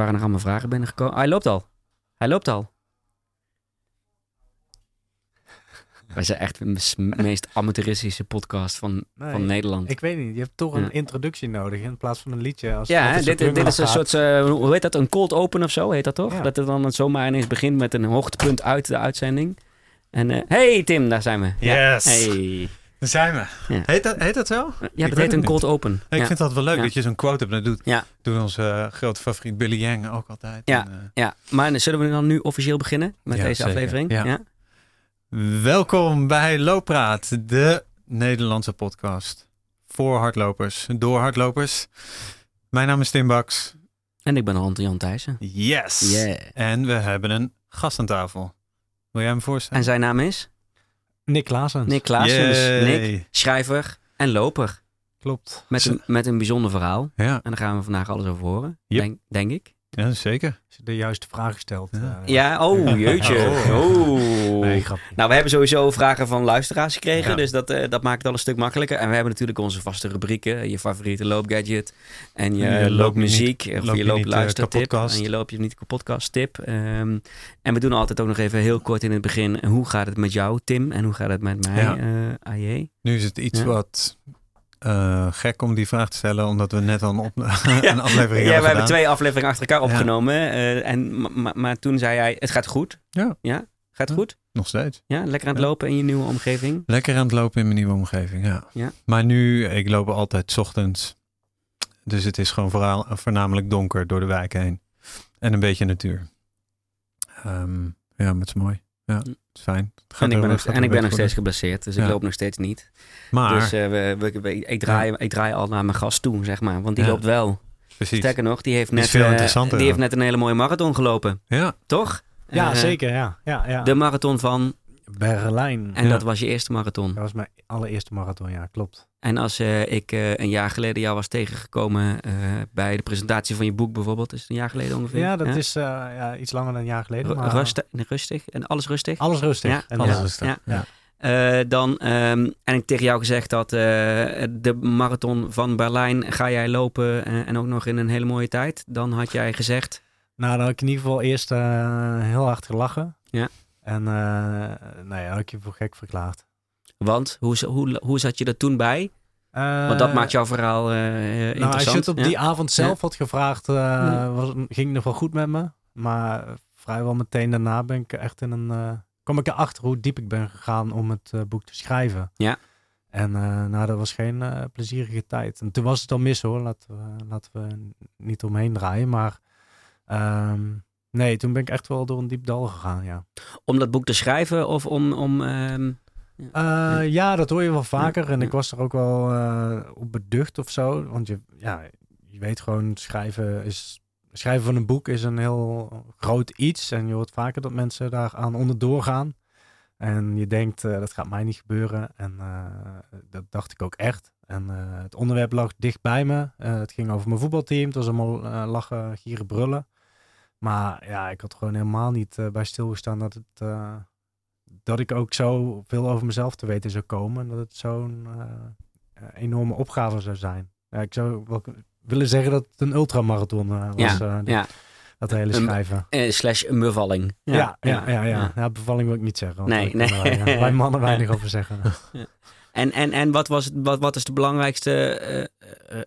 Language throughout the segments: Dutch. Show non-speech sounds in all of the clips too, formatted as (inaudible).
waren er allemaal vragen binnengekomen. Ah, hij loopt al. Hij loopt al. (laughs) Wij zijn echt de meest amateuristische podcast van, Nee, van Nederland. Ik weet niet, je hebt toch een Ja. introductie nodig in plaats van een liedje. Als ja, hè, dit, is een soort, eh, hoe heet dat, een cold open of zo heet dat toch? Ja. Dat het dan zomaar ineens begint met een hoogtepunt uit de uitzending. En eh, hey Tim, daar zijn we. Ja. Yes. Hey. Daar zijn we. Ja. Heet, dat, heet dat zo? Ja, dat heet een cold open. Ik ja. vind dat wel leuk Ja. dat je zo'n quote hebt. Dat doet, Ja. doet onze eh, grote favoriet Billy Yang ook altijd. Ja. En, eh, ja, maar zullen we dan nu officieel beginnen met deze zeker. aflevering? Ja. Welkom bij Looppraat, de Nederlandse podcast. Voor hardlopers, door hardlopers. Mijn naam is Tim Baks. En ik ben Jan Thijssen. Yes! Yeah. En we hebben een gast aan tafel. Wil jij hem voorstellen? En zijn naam is Nick Klaasens. Nick Klaassen. Dus Yay. Nick, schrijver en loper. Klopt. Met een, met een bijzonder verhaal. Ja, En daar gaan we vandaag alles over horen. Yep. Denk, denk ik. Ja, zeker. Als je de juiste vraag stelt. Ja. eh, Ja, oh (laughs) jeetje. Oh. Nee, grapje. Nou, we hebben sowieso vragen van luisteraars gekregen. Ja. Dus dat, eh, dat maakt het al een stuk makkelijker. En we hebben natuurlijk onze vaste rubrieken. Je favoriete loopgadget. En je, Je loop je loopmuziek. niet- of loop je eh, loopluistertip. kapotkast. en je loop je niet kapotkast tip. Ehm, en we doen altijd ook nog even heel kort in het begin. Hoe gaat het met jou, Tim? En hoe gaat het met mij, Ja. eh, AJ? Nu is het iets Ja. wat eh, gek om die vraag te stellen, omdat we net al een, op- (laughs) een aflevering Ja, hebben we hebben twee afleveringen achter elkaar Ja. opgenomen. eh, en, maar, toen zei hij, het gaat goed. Ja. Ja? Gaat Ja. goed? Nog steeds. Ja, lekker aan het Ja. lopen in je nieuwe omgeving. Lekker aan het lopen in mijn nieuwe omgeving, ja. Ja. Maar nu, ik loop altijd 's ochtends. Dus het is gewoon vooral, voornamelijk donker door de wijk heen. En een beetje natuur. Ehm, ja, maar het is mooi. Ja, is fijn. En ik ben, nog, en ik ben nog steeds geblesseerd, dus ik loop nog steeds niet. Maar, Dus eh, we, we, we- ik, draai, ik draai al naar mijn gast toe, zeg maar. Want die Ja. loopt wel. precies. Sterker nog, die heeft net, veel eh, die heeft net een hele mooie marathon gelopen. Ja, Toch? Ja, Eh, zeker. Ja. Ja, ja. De marathon van... Berlijn. En Ja. dat was je eerste marathon. Dat was mijn allereerste marathon, ja, klopt. En als eh, ik eh, een jaar geleden jou was tegengekomen eh, bij de presentatie van je boek bijvoorbeeld. Is het een jaar geleden ongeveer? Ja, dat is ja, iets langer dan een jaar geleden. Maar rustig, rustig en alles rustig. Alles rustig. Ja, En alles ja. rustig. dan, ehm, en ik tegen jou gezegd dat de marathon van Berlijn ga jij lopen en ook nog in een hele mooie tijd. Dan had jij gezegd, Nou, dan had ik in ieder geval eerst heel hard gelachen. Ja. En nou ja, had ik je voor gek verklaard. Want hoe, hoe, hoe zat je er toen bij? Eh, Want dat maakt jouw verhaal eh, Nou, interessant. als je het op ja? die avond zelf had gevraagd, eh, was, ging het nog wel goed met me. Maar vrijwel meteen daarna ben ik echt in een... eh kwam ik erachter hoe diep ik ben gegaan om het eh, boek te schrijven. Ja. En eh, nou, dat was geen eh, plezierige tijd. En toen was het al mis hoor, laten we, laten we niet omheen draaien. Maar ehm, nee, toen ben ik echt wel door een diep dal gegaan, ja. Om dat boek te schrijven of om... om Eh, ja, dat hoor je wel vaker. En Ja. ik was er ook wel eh, op beducht of zo. Want je, ja, je weet gewoon, schrijven, is, schrijven van een boek is een heel groot iets. En je hoort vaker dat mensen daaraan onderdoor gaan. En je denkt, eh, dat gaat mij niet gebeuren. En dat dacht ik ook echt. En het onderwerp lag dicht bij me. Het ging over mijn voetbalteam. Het was allemaal lachen, gieren, brullen. Maar ja, ik had gewoon helemaal niet bij stilgestaan dat het... dat ik ook zo veel over mezelf te weten zou komen. En dat het zo'n eh, eh, enorme opgave zou zijn. Ja, ik zou wel willen zeggen dat het een ultramarathon eh, was. Ja, ja, Dat hele schrijven. slash een bevalling. Ja, ja, ja. ja, ja. bevalling wil ik niet zeggen. want Nee, nee. Wij, wij mannen (laughs) weinig over zeggen. En, en, en wat, was, het- wat, wat is de belangrijkste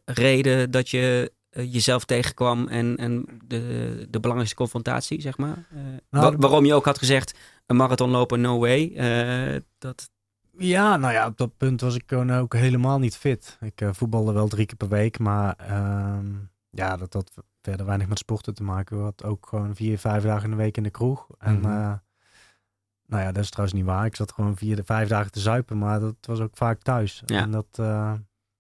reden dat je jezelf tegenkwam en, en de, de belangrijkste confrontatie, zeg maar? Eh, Nou, wa- waarom je ook had gezegd, een marathon lopen, no way. Eh, dat, Ja, nou ja, op dat punt was ik gewoon ook helemaal niet fit. Ik eh, voetbalde wel drie keer per week, maar ehm, ja, dat had verder weinig met sporten te maken. We hadden ook gewoon vier, vijf dagen in de week in de kroeg. En Mhm. eh, nou ja, dat is trouwens niet waar. Ik zat gewoon vier, vijf dagen te zuipen, maar dat was ook vaak thuis. Ja. En dat, eh,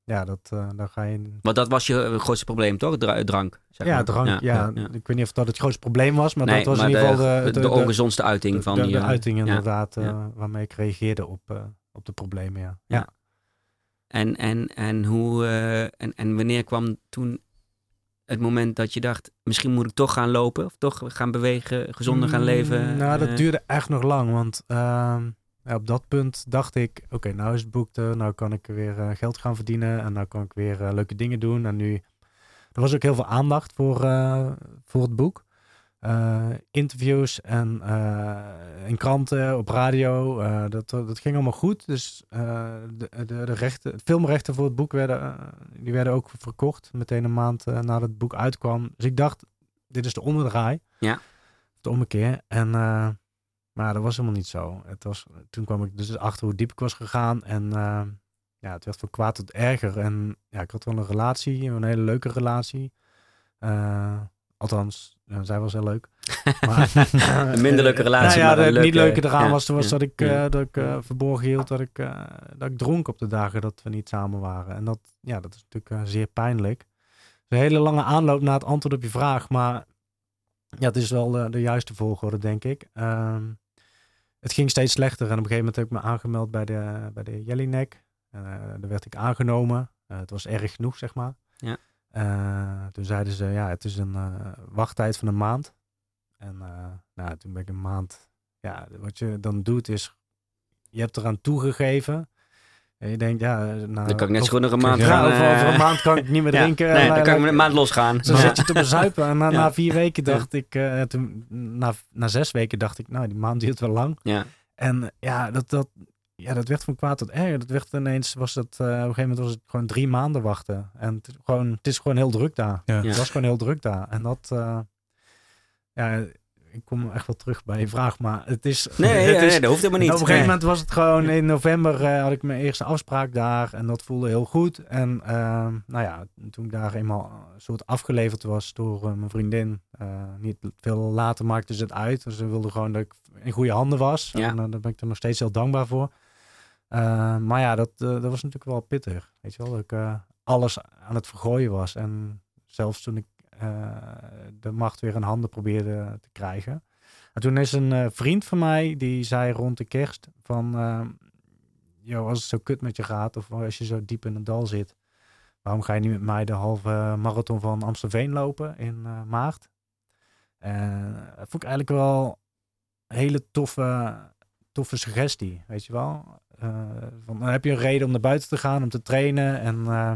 ja, dat, eh daar ga je... want dat was je eh, grootste probleem, toch? Dra- drank. Zeg Ja, maar. drank, ja, Ik weet niet of dat het grootste probleem was, maar Nee, dat was maar in ieder geval de, de, de, ongezondste uiting de- van de, die... de eh, uiting ja, inderdaad, ja. waarmee ik reageerde op, op de problemen, ja. Ja. ja. En, en, en, hoe, en, en wanneer kwam toen het moment dat je dacht, misschien moet ik toch gaan lopen of toch gaan bewegen, gezonder gaan Mm, leven? Nou, dat duurde echt nog lang, want ehm, ja, op dat punt dacht ik, oké, nou is het boek er, nou kan ik weer eh, geld gaan verdienen en nou kan ik weer eh, leuke dingen doen. En nu er was ook heel veel aandacht voor, eh, voor het boek. Interviews en in kranten, op radio. dat, dat ging allemaal goed. Dus de, de, de rechten, filmrechten voor het boek werden, die werden ook verkocht. Meteen een maand nadat het boek uitkwam. Dus ik dacht, dit is de onderdraai. Ja. De ommekeer. En, maar dat was helemaal niet zo. Het was, toen kwam ik dus achter hoe diep ik was gegaan. En eh, ja, het werd van kwaad tot erger. En ja, ik had wel een relatie, een hele leuke relatie. Eh, althans, ja, zij was heel leuk. (laughs) Maar, Een minder leuke relatie, Nou ja, het niet leuke- eraan ja, was, was ja, dat ik, ja. eh, dat ik eh, verborgen hield dat ik, eh, dat ik dronk op de dagen dat we niet samen waren. En dat, ja, dat is natuurlijk eh, zeer pijnlijk. Een hele lange aanloop naar het antwoord op je vraag, maar ja, het is wel de, de juiste volgorde, denk ik. Ehm, het ging steeds slechter en op een gegeven moment heb ik me aangemeld bij de, bij de Jellinek. Uh, daar werd ik aangenomen. Eh, het was erg genoeg, zeg maar. Ja. Eh, toen zeiden ze, ja, het is een eh, wachttijd van een maand. En eh, nou, toen ben ik een maand... Ja, wat je dan doet is... Je hebt eraan toegegeven. En je denkt, ja... Nou, Dan kan ik net zo over- goed nog een maand ja, gaan. over, eh, over een maand kan ik niet meer (laughs) ja. drinken. Nee, En, dan kan ik met een maand losgaan. zo Ja. zet je (laughs) het op een zuipen. En na, Ja. na vier weken dacht ik, eh, toen, na, na zes weken dacht ik, nou, die maand duurt wel lang. Ja. En ja, dat, dat, ja, dat werd van kwaad tot erger. Dat werd ineens, was het, eh, op een gegeven moment was het gewoon drie maanden wachten. En het, gewoon, het is gewoon heel druk daar. Ja. Ja. Het was gewoon heel druk daar. En dat, eh, ja, ik kom echt wel terug bij je vraag, maar het is... Nee, (laughs) het nee, dat hoeft helemaal niet. op een gegeven Nee. moment was het gewoon in november eh, had ik mijn eerste afspraak daar en dat voelde heel goed. En eh, nou ja, toen ik daar eenmaal een soort afgeleverd was door eh, mijn vriendin, eh, niet veel later maakte ze het uit. Dus ze wilde gewoon dat ik in goede handen was. Ja. En daar ben ik er nog steeds heel dankbaar voor. Maar ja, dat, dat was natuurlijk wel pittig. Weet je wel, dat ik alles aan het vergooien was. En zelfs toen ik de macht weer in handen probeerde te krijgen. En toen is een eh, vriend van mij, die zei rond de kerst van... eh, joh, als het zo kut met je gaat of als je zo diep in het dal zit... waarom ga je niet met mij de halve marathon van Amstelveen lopen in eh, maart? En dat vond ik eigenlijk wel een hele toffe, toffe suggestie, weet je wel. Eh, van, dan heb je een reden om naar buiten te gaan, om te trainen. En eh,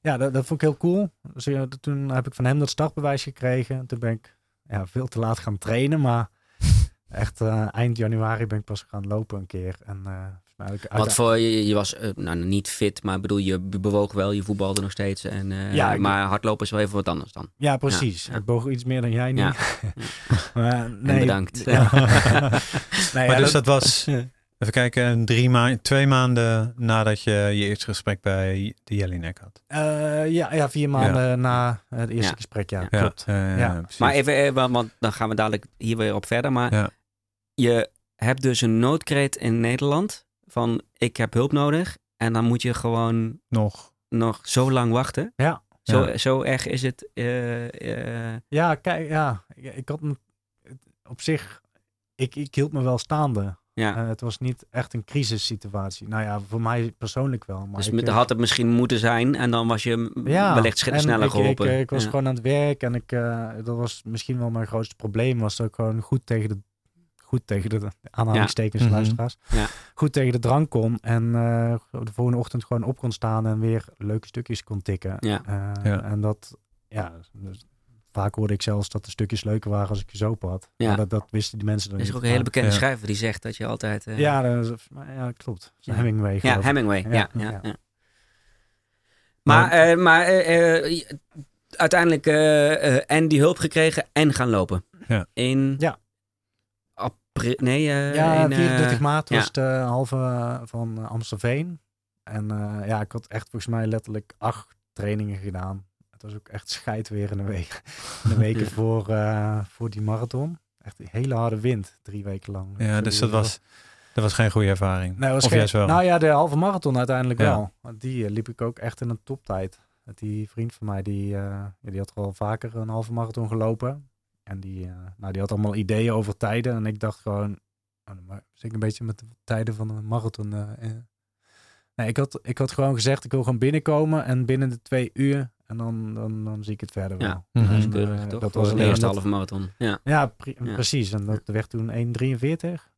ja, dat, dat vond ik heel cool. Dus ja, toen heb ik van hem dat startbewijs gekregen. Toen ben ik ja, veel te laat gaan trainen, maar (laughs) echt eh, eind januari ben ik pas gaan lopen een keer. En, eh, Wat voor, je, je was eh, nou, niet fit, maar bedoel, je be- bewoog wel, je voetbalde nog steeds. En, eh, Ja, ik- maar hardlopen is wel even wat anders dan. Ja, precies. Ja, ja. Ik boog iets meer dan jij nu. Ja. (laughs) maar, nee, bedankt. Ja. (laughs) nee, maar ja, dus dat was, even kijken, drie ma twee maanden nadat je je eerste gesprek bij de Jellinek had. eh, ja, ja, vier maanden na het eerste Ja. gesprek, ja, Ja. klopt. Ja. precies. Maar even, eh, want, dan gaan we dadelijk hier weer op verder. Maar Ja. je hebt dus een noodkreet in Nederland van ik heb hulp nodig. En dan moet je gewoon nog. nog zo lang wachten. Ja. Zo, Ja. zo erg is het. eh, eh, Ja, kijk, ja, ik, ik had een, op zich, ik, ik hield me wel staande. Ja. Eh, het was niet echt een crisissituatie. Nou ja, voor mij persoonlijk wel. Maar dus ik, met- eh, had het misschien moeten zijn. En dan was je ja, wellicht sneller ik, geholpen. Ik, eh, ik was Ja. gewoon aan het werk en ik, eh, dat was misschien wel mijn grootste probleem. Was dat ik gewoon goed tegen de, goed tegen de aanhalingstekens Mhm. luisteraars, Ja. goed tegen de drank kon. En eh, de volgende ochtend gewoon op kon staan en weer leuke stukjes kon tikken. Ja. Eh, Ja. En dat, ja, dus vaak hoorde ik zelfs dat de stukjes leuker waren als ik gezopen had. Ja. Maar dat, dat wisten die mensen dan Er is niet. ook een hele bekende Ja. schrijver die zegt dat je altijd... eh, Ja, dat ja, klopt. Ja. Hemingway. Ja. Hemingway. Ja, Ja, ja, ja. ja. Maar, eh, maar eh, eh, je- uiteindelijk en die hulp gekregen en gaan lopen. Ja. In Ja. april... Nee, eh, Ja, in, eh, 24 maart ja. was de halve van Amstelveen. En eh, ja, ik had echt volgens mij letterlijk acht trainingen gedaan. Het was ook echt scheid weer in de week. (laughs) In de weken Ja. voor, eh, voor die marathon. Echt een hele harde wind, drie weken lang. Ja, dus dat was, dat was geen goede ervaring. Nee, was of geen- juist wel. Nou ja, de halve marathon uiteindelijk Ja. wel. Want die eh, liep ik ook echt in een toptijd. Die vriend van mij, die, eh, die had al vaker een halve marathon gelopen. En die, nou, die had allemaal ideeën over tijden. En ik dacht gewoon, oh, dan zit ik een beetje met de tijden van een marathon. Nee, ik had, ik had gewoon gezegd, ik wil gewoon binnenkomen en binnen de twee uur. En dan, dan, dan zie ik het verder wel. Ja, dat is En, keurig, eh, toch? dat was de eerste halve marathon. Ja, Ja, pre- Ja. precies. En dat werd toen 1,43.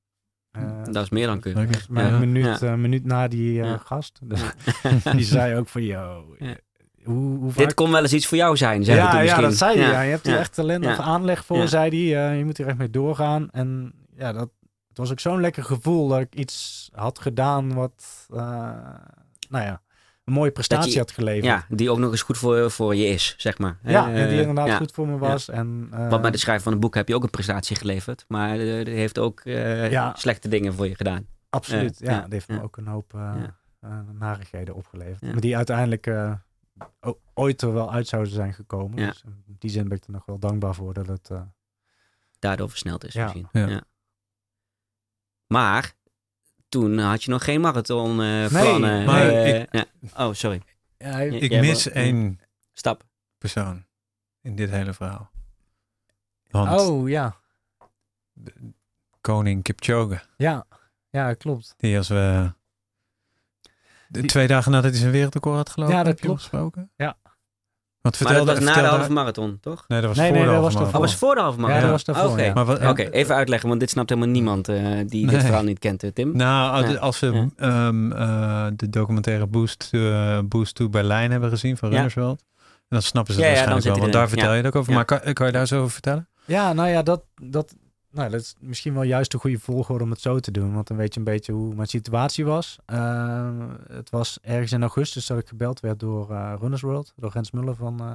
Eh, dat is meer dan keurig. Maar Ja. een minuut, Ja. eh, minuut na die Ja. gast. (laughs) (laughs) Die zei ook van, yo, Ja. hoe, hoe vaak... Dit kon wel eens iets voor jou zijn, zei ja, ja, dat zei hij. Ja. Je hebt er ja. echt talent Ja. of aanleg voor, Ja. zei hij. Je moet hier echt mee doorgaan. En ja, dat, was ook zo'n lekker gevoel dat ik iets had gedaan wat, eh, nou ja, een mooie prestatie je- had geleverd. Ja, die ook nog eens goed voor, voor je is, zeg maar. Ja, Eh, en die inderdaad ja. goed voor me was. En, eh, Want bij het schrijven van een boek heb je ook een prestatie geleverd. Maar eh, die heeft ook eh, Ja. slechte dingen voor je gedaan. Absoluut, Ja, ja. ja, Dat heeft me ja. ook een hoop eh, Ja. eh, narigheden opgeleverd. Ja. Maar die uiteindelijk eh, ooit er wel uit zouden zijn gekomen. Ja. Dus in die zin ben ik er nog wel dankbaar voor dat het... eh, Daardoor versneld is Ja. misschien. Ja. Maar toen had je nog geen marathon eh plannen. maar eh, ik- ja. Oh, sorry. ja. Ik Jij mis één Stap. persoon in dit hele verhaal. Want Oh, ja. de- koning Kipchoge, Ja, ja klopt. die als we... De Die- twee dagen nadat hij zijn wereldrecord had gelopen, Ja, dat heb klopt. gesproken? Ja. Want Maar dat was na de halve marathon, toch? Nee, dat was Nee, voor nee, de dat halve was Oh, marathon. was voor de halve Ja, marathon? dat was daarvoor, Oké. ja. Even uitleggen, want dit snapt helemaal niemand eh, die dit verhaal niet kent, eh, Tim. Nou, als- Ja. Ja. ehm, eh, de documentaire Boost, Boost to Berlijn hebben gezien van Ja. Runners World, dan snappen ze het Ja, ja, dan waarschijnlijk wel. Want daar vertel Ja. je het ook over. Ja. Maar kan, kan je daar zo over vertellen? Ja, nou ja, dat, dat, nou, dat is misschien wel juist de goede volgorde om het zo te doen. Want dan weet je een beetje hoe mijn situatie was. Eh, het was ergens in augustus dat ik gebeld werd door eh, Runners World. Door Rens Muller van eh,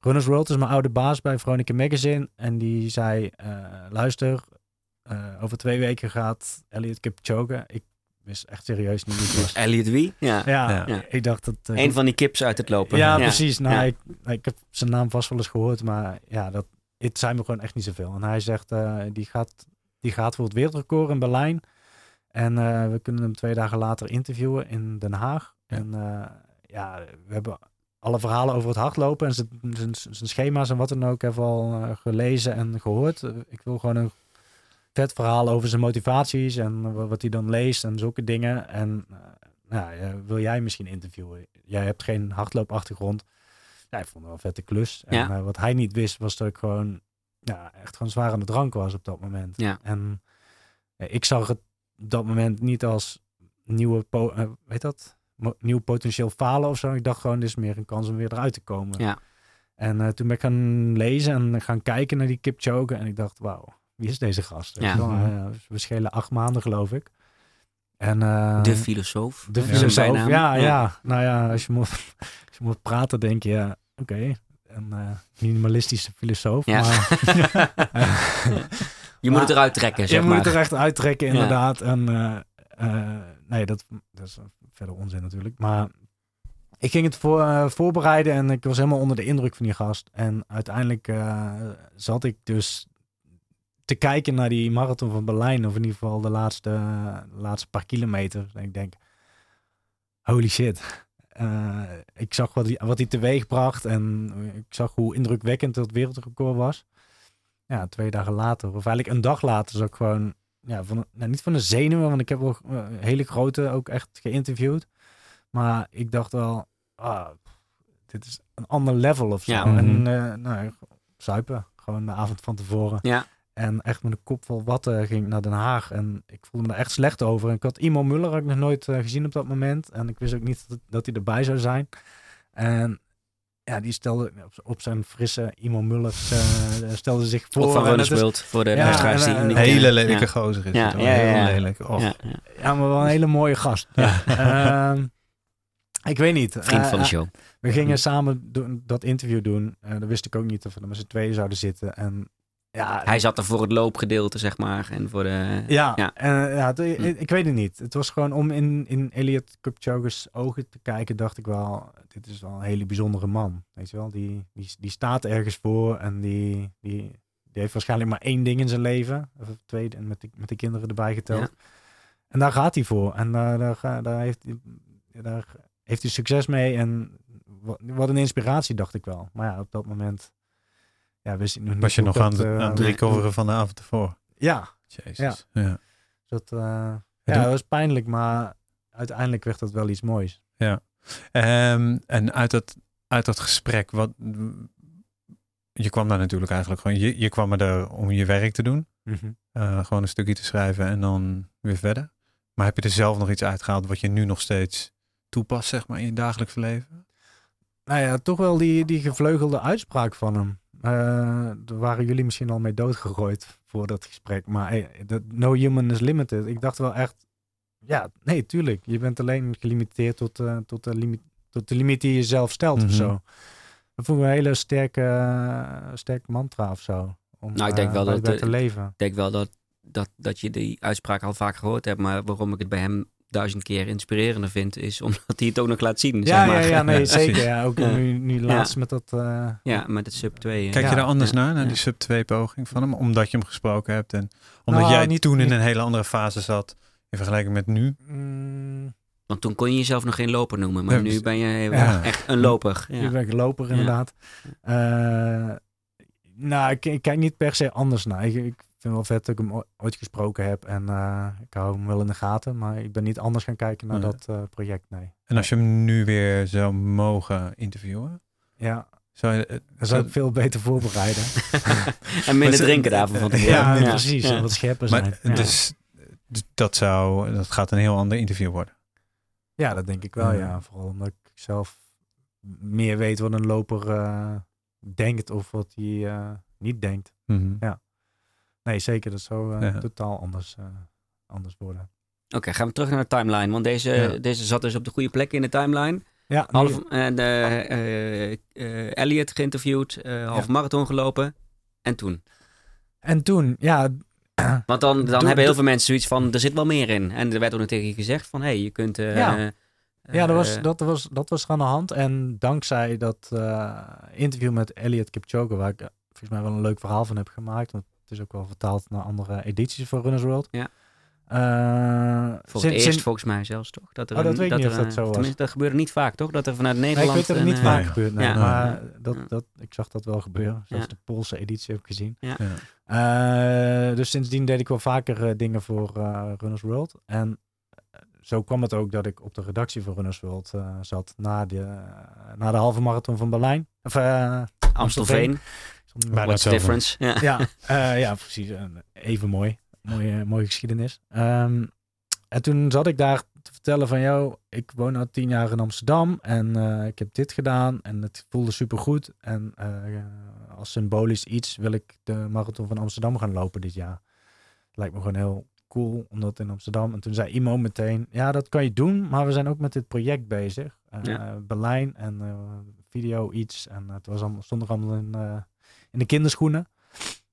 Runners World. is mijn oude baas bij Veronica Magazine. En die zei, eh, luister, eh, over twee weken gaat Elliot Kipchoge. Ik wist echt serieus niet wie het was. Elliot wie? Ja. Ja, Ja. Ja. ik dacht dat... Een van die kips uit het lopen. ja, precies. Nou, Ja. Ik, ik heb zijn naam vast wel eens gehoord, maar ja, dat, het zijn me gewoon echt niet zoveel. En hij zegt, eh, die, gaat, die gaat voor het wereldrecord in Berlijn. En eh, we kunnen hem twee dagen later interviewen in Den Haag. Ja. En eh, ja, we hebben alle verhalen over het hardlopen en zijn, schema's en wat dan ook hebben we al gelezen en gehoord. Eh, ik wil gewoon een vet verhaal over zijn motivaties en wa- wat hij dan leest en zulke dingen. En nou, wil jij misschien interviewen? Jij hebt geen hardloopachtergrond. Ja, ik vond het wel een vette klus. En Ja. eh, wat hij niet wist, was dat ik gewoon ja, echt gewoon zwaar aan de drank was op dat moment. Ja. En ja, ik zag het op dat moment niet als nieuwe, po eh, weet dat? Nieuw potentieel falen of zo. Ik dacht gewoon, dit is meer een kans om weer eruit te komen. Ja. En eh, toen ben ik gaan lezen en gaan kijken naar die Kipchoge. En ik dacht, wauw, wie is deze gast? Ja. wel? Mhm. Eh, we schelen acht maanden, geloof ik. En, eh, De filosoof. de filosoof. Ja, bijnaam. ja, Nou ja, als je moet, (laughs) als je moet praten, denk je, ja, oké. Een eh, minimalistische filosoof. Ja. Maar, (laughs) Je moet het eruit trekken, zeg je maar. moet het er echt uittrekken, Ja. inderdaad. En eh, eh, nee, dat, dat is verder onzin natuurlijk. Maar ik ging het voor, voorbereiden en ik was helemaal onder de indruk van die gast. En uiteindelijk zat ik dus te kijken naar die marathon van Berlijn. Of in ieder geval de laatste, de laatste paar kilometer. En ik denk, holy shit. Eh, ik zag wat hij, wat hij teweeg bracht en ik zag hoe indrukwekkend dat wereldrecord was. Ja, twee dagen later, of eigenlijk een dag later, zag ik gewoon, ja, van, nou, niet van de zenuwen, want ik heb wel eh, hele grote ook echt geïnterviewd. Maar ik dacht wel, ah, dit is een ander level of zo. Ja. En Mhm. eh, nou, zuipen, gewoon de avond van tevoren. Ja. En echt met een kop vol watten ging ik naar Den Haag. En ik voelde me er echt slecht over. En ik had Imo Muller had ik nog nooit eh, gezien op dat moment. En ik wist ook niet dat, dat hij erbij zou zijn. En ja, die stelde op, op zijn frisse Imo Muller eh, stelde zich voor. Ook van World, voor de Ja, luisteraars die en, hem niet eh, Hele lelijke Ja. gozer is Ja, het. ja, ja, Heel ja. lelijk. Och. Ja, ja. Ja, maar wel een hele mooie gast. Ja. Ehm, ik weet niet. Vriend Eh, van de eh, show. We gingen samen doen, dat interview doen. Uh, dat wist ik ook niet of we met z'n tweeën zouden zitten. En ja, Hij zat er voor het loopgedeelte, zeg maar. En voor de... Ja, Ja. En, ja het- ik, Hm. ik weet het niet. Het was gewoon om in, in Elliot Kipchoge's ogen te kijken, dacht ik wel, dit is wel een hele bijzondere man. Weet je wel, die, die, die staat ergens voor en die, die, die heeft waarschijnlijk maar één ding in zijn leven. Of twee, en met de, met de kinderen erbij geteld. Ja. En daar gaat hij voor. En daar, daar, daar, heeft, hij, daar heeft hij succes mee. En wat, wat een inspiratie, dacht ik wel. Maar ja, op dat moment ja, wist ik nog niet Was je nog aan, dat, het- eh, aan het recoveren van de avond ervoor? Ja, Jezus. Ja. dat, eh, ja, dat was pijnlijk, maar uiteindelijk werd dat wel iets moois. Ehm, en uit dat, uit dat gesprek, wat, je kwam daar natuurlijk eigenlijk gewoon, je, je kwam er om je werk te doen. Eh, gewoon een stukje te schrijven en dan weer verder. Maar heb je er zelf nog iets uitgehaald wat je nu nog steeds toepast, zeg maar, in je dagelijks leven? nou ja, toch wel die, die gevleugelde uitspraak van hem. Eh, daar waren jullie misschien al mee doodgegooid voor dat gesprek. Maar hey, dat no human is limited. Ik dacht wel echt, ja, nee, tuurlijk. Je bent alleen gelimiteerd tot, uh, tot, de, limiet, tot de limiet die je zelf stelt Mhm. of zo. Dat vond ik een hele sterke, uh, sterke mantra of zo. Om Nou, ik denk uh, wel dat de- te leven. Ik denk wel dat, dat, dat je die uitspraak al vaak gehoord hebt. Maar waarom ik het bij hem duizend keer inspirerender vind, is omdat hij het ook nog laat zien. Ja, zeg ja, maar. ja, nee, Ja, zeker. precies. Ja, ook Ja. nu, nu laatst met dat... uh, Ja, met het sub 2. Kijk Ja. je daar anders Ja. naar, naar Ja. die sub 2 poging van hem? Omdat je hem gesproken hebt en omdat Nou, jij niet- toen in niet- een hele andere fase zat in vergelijking met nu? mm, Want toen kon je jezelf nog geen loper noemen, maar Ja, nu dus- ben je Ja. echt een loper. Nu ben ik loper Ja. inderdaad. Eh, nou, ik, ik kijk niet per se anders naar. Ik, ik vind wel vet dat ik hem ooit gesproken heb. En eh, ik hou hem wel in de gaten. Maar ik ben niet anders gaan kijken naar Nee. dat eh, project, nee. En als je hem nu weer zou mogen interviewen, Ja, zou je... eh, dan zou ik veel beter voorbereiden. (laughs) en minder drinken daarvan van tevoren. ja, Ja. precies. Ja. En wat scherper zijn. Maar ja. dus, dat zou, dat gaat een heel ander interview worden. ja, dat denk ik wel, Ja. ja. Vooral omdat ik zelf meer weet wat een loper eh, denkt of wat hij eh, niet denkt. Mhm. Ja. Nee, zeker. Dat zou eh, Ja. totaal anders, eh, anders worden. Oké, gaan we terug naar de timeline. Want deze, Ja. deze zat dus op de goede plek in de timeline. Ja, Half, en de, eh, eh, Elliot geïnterviewd, eh half Ja. marathon gelopen. En toen? en toen, ja, (clears throat) Want dan, dan Doe- hebben heel veel mensen zoiets van, er zit wel meer in. En er werd ook nog tegen je gezegd van, hé, hey, je kunt... eh, Ja. Ja, dat was, dat, was, dat was aan de hand. En dankzij dat eh, interview met Elliot Kipchoge, waar ik volgens mij wel een leuk verhaal van heb gemaakt. Want is ook wel vertaald naar andere edities van Runners World. Ja. Eh, Voor het eerst volgens mij zelfs, toch? Dat, er Oh, dat een- weet ik niet er of dat zo was. Dat gebeurde niet vaak, toch? Dat er vanuit Nee, Nederland... ik weet dat het niet eh, vaak gebeurt. Nee, Ja. Maar dat, Ja. dat, ik zag dat wel gebeuren. Zelfs Ja. de Poolse editie heb ik gezien. Ja. Eh, dus sindsdien deed ik wel vaker eh, dingen voor eh, Runners World. En eh, zo kwam het ook dat ik op de redactie van Runners World eh, zat na de, na de halve marathon van Berlijn. Of, eh, Amstelveen, Bijna what's the difference? Ja. (laughs) ja, eh, ja, precies. En Even mooi. Mooie, mooie geschiedenis. Ehm, en toen zat ik daar te vertellen van, jou, ik woon al tien jaar in Amsterdam en eh, ik heb dit gedaan en het voelde supergoed. En eh, als symbolisch iets wil ik de marathon van Amsterdam gaan lopen dit jaar. Lijkt me gewoon heel cool, omdat in Amsterdam. En toen zei Imo meteen, ja, dat kan je doen, maar we zijn ook met dit project bezig. Eh, Ja. Berlijn en eh, video iets. En het was allemaal, stond er allemaal in, eh, in de kinderschoenen.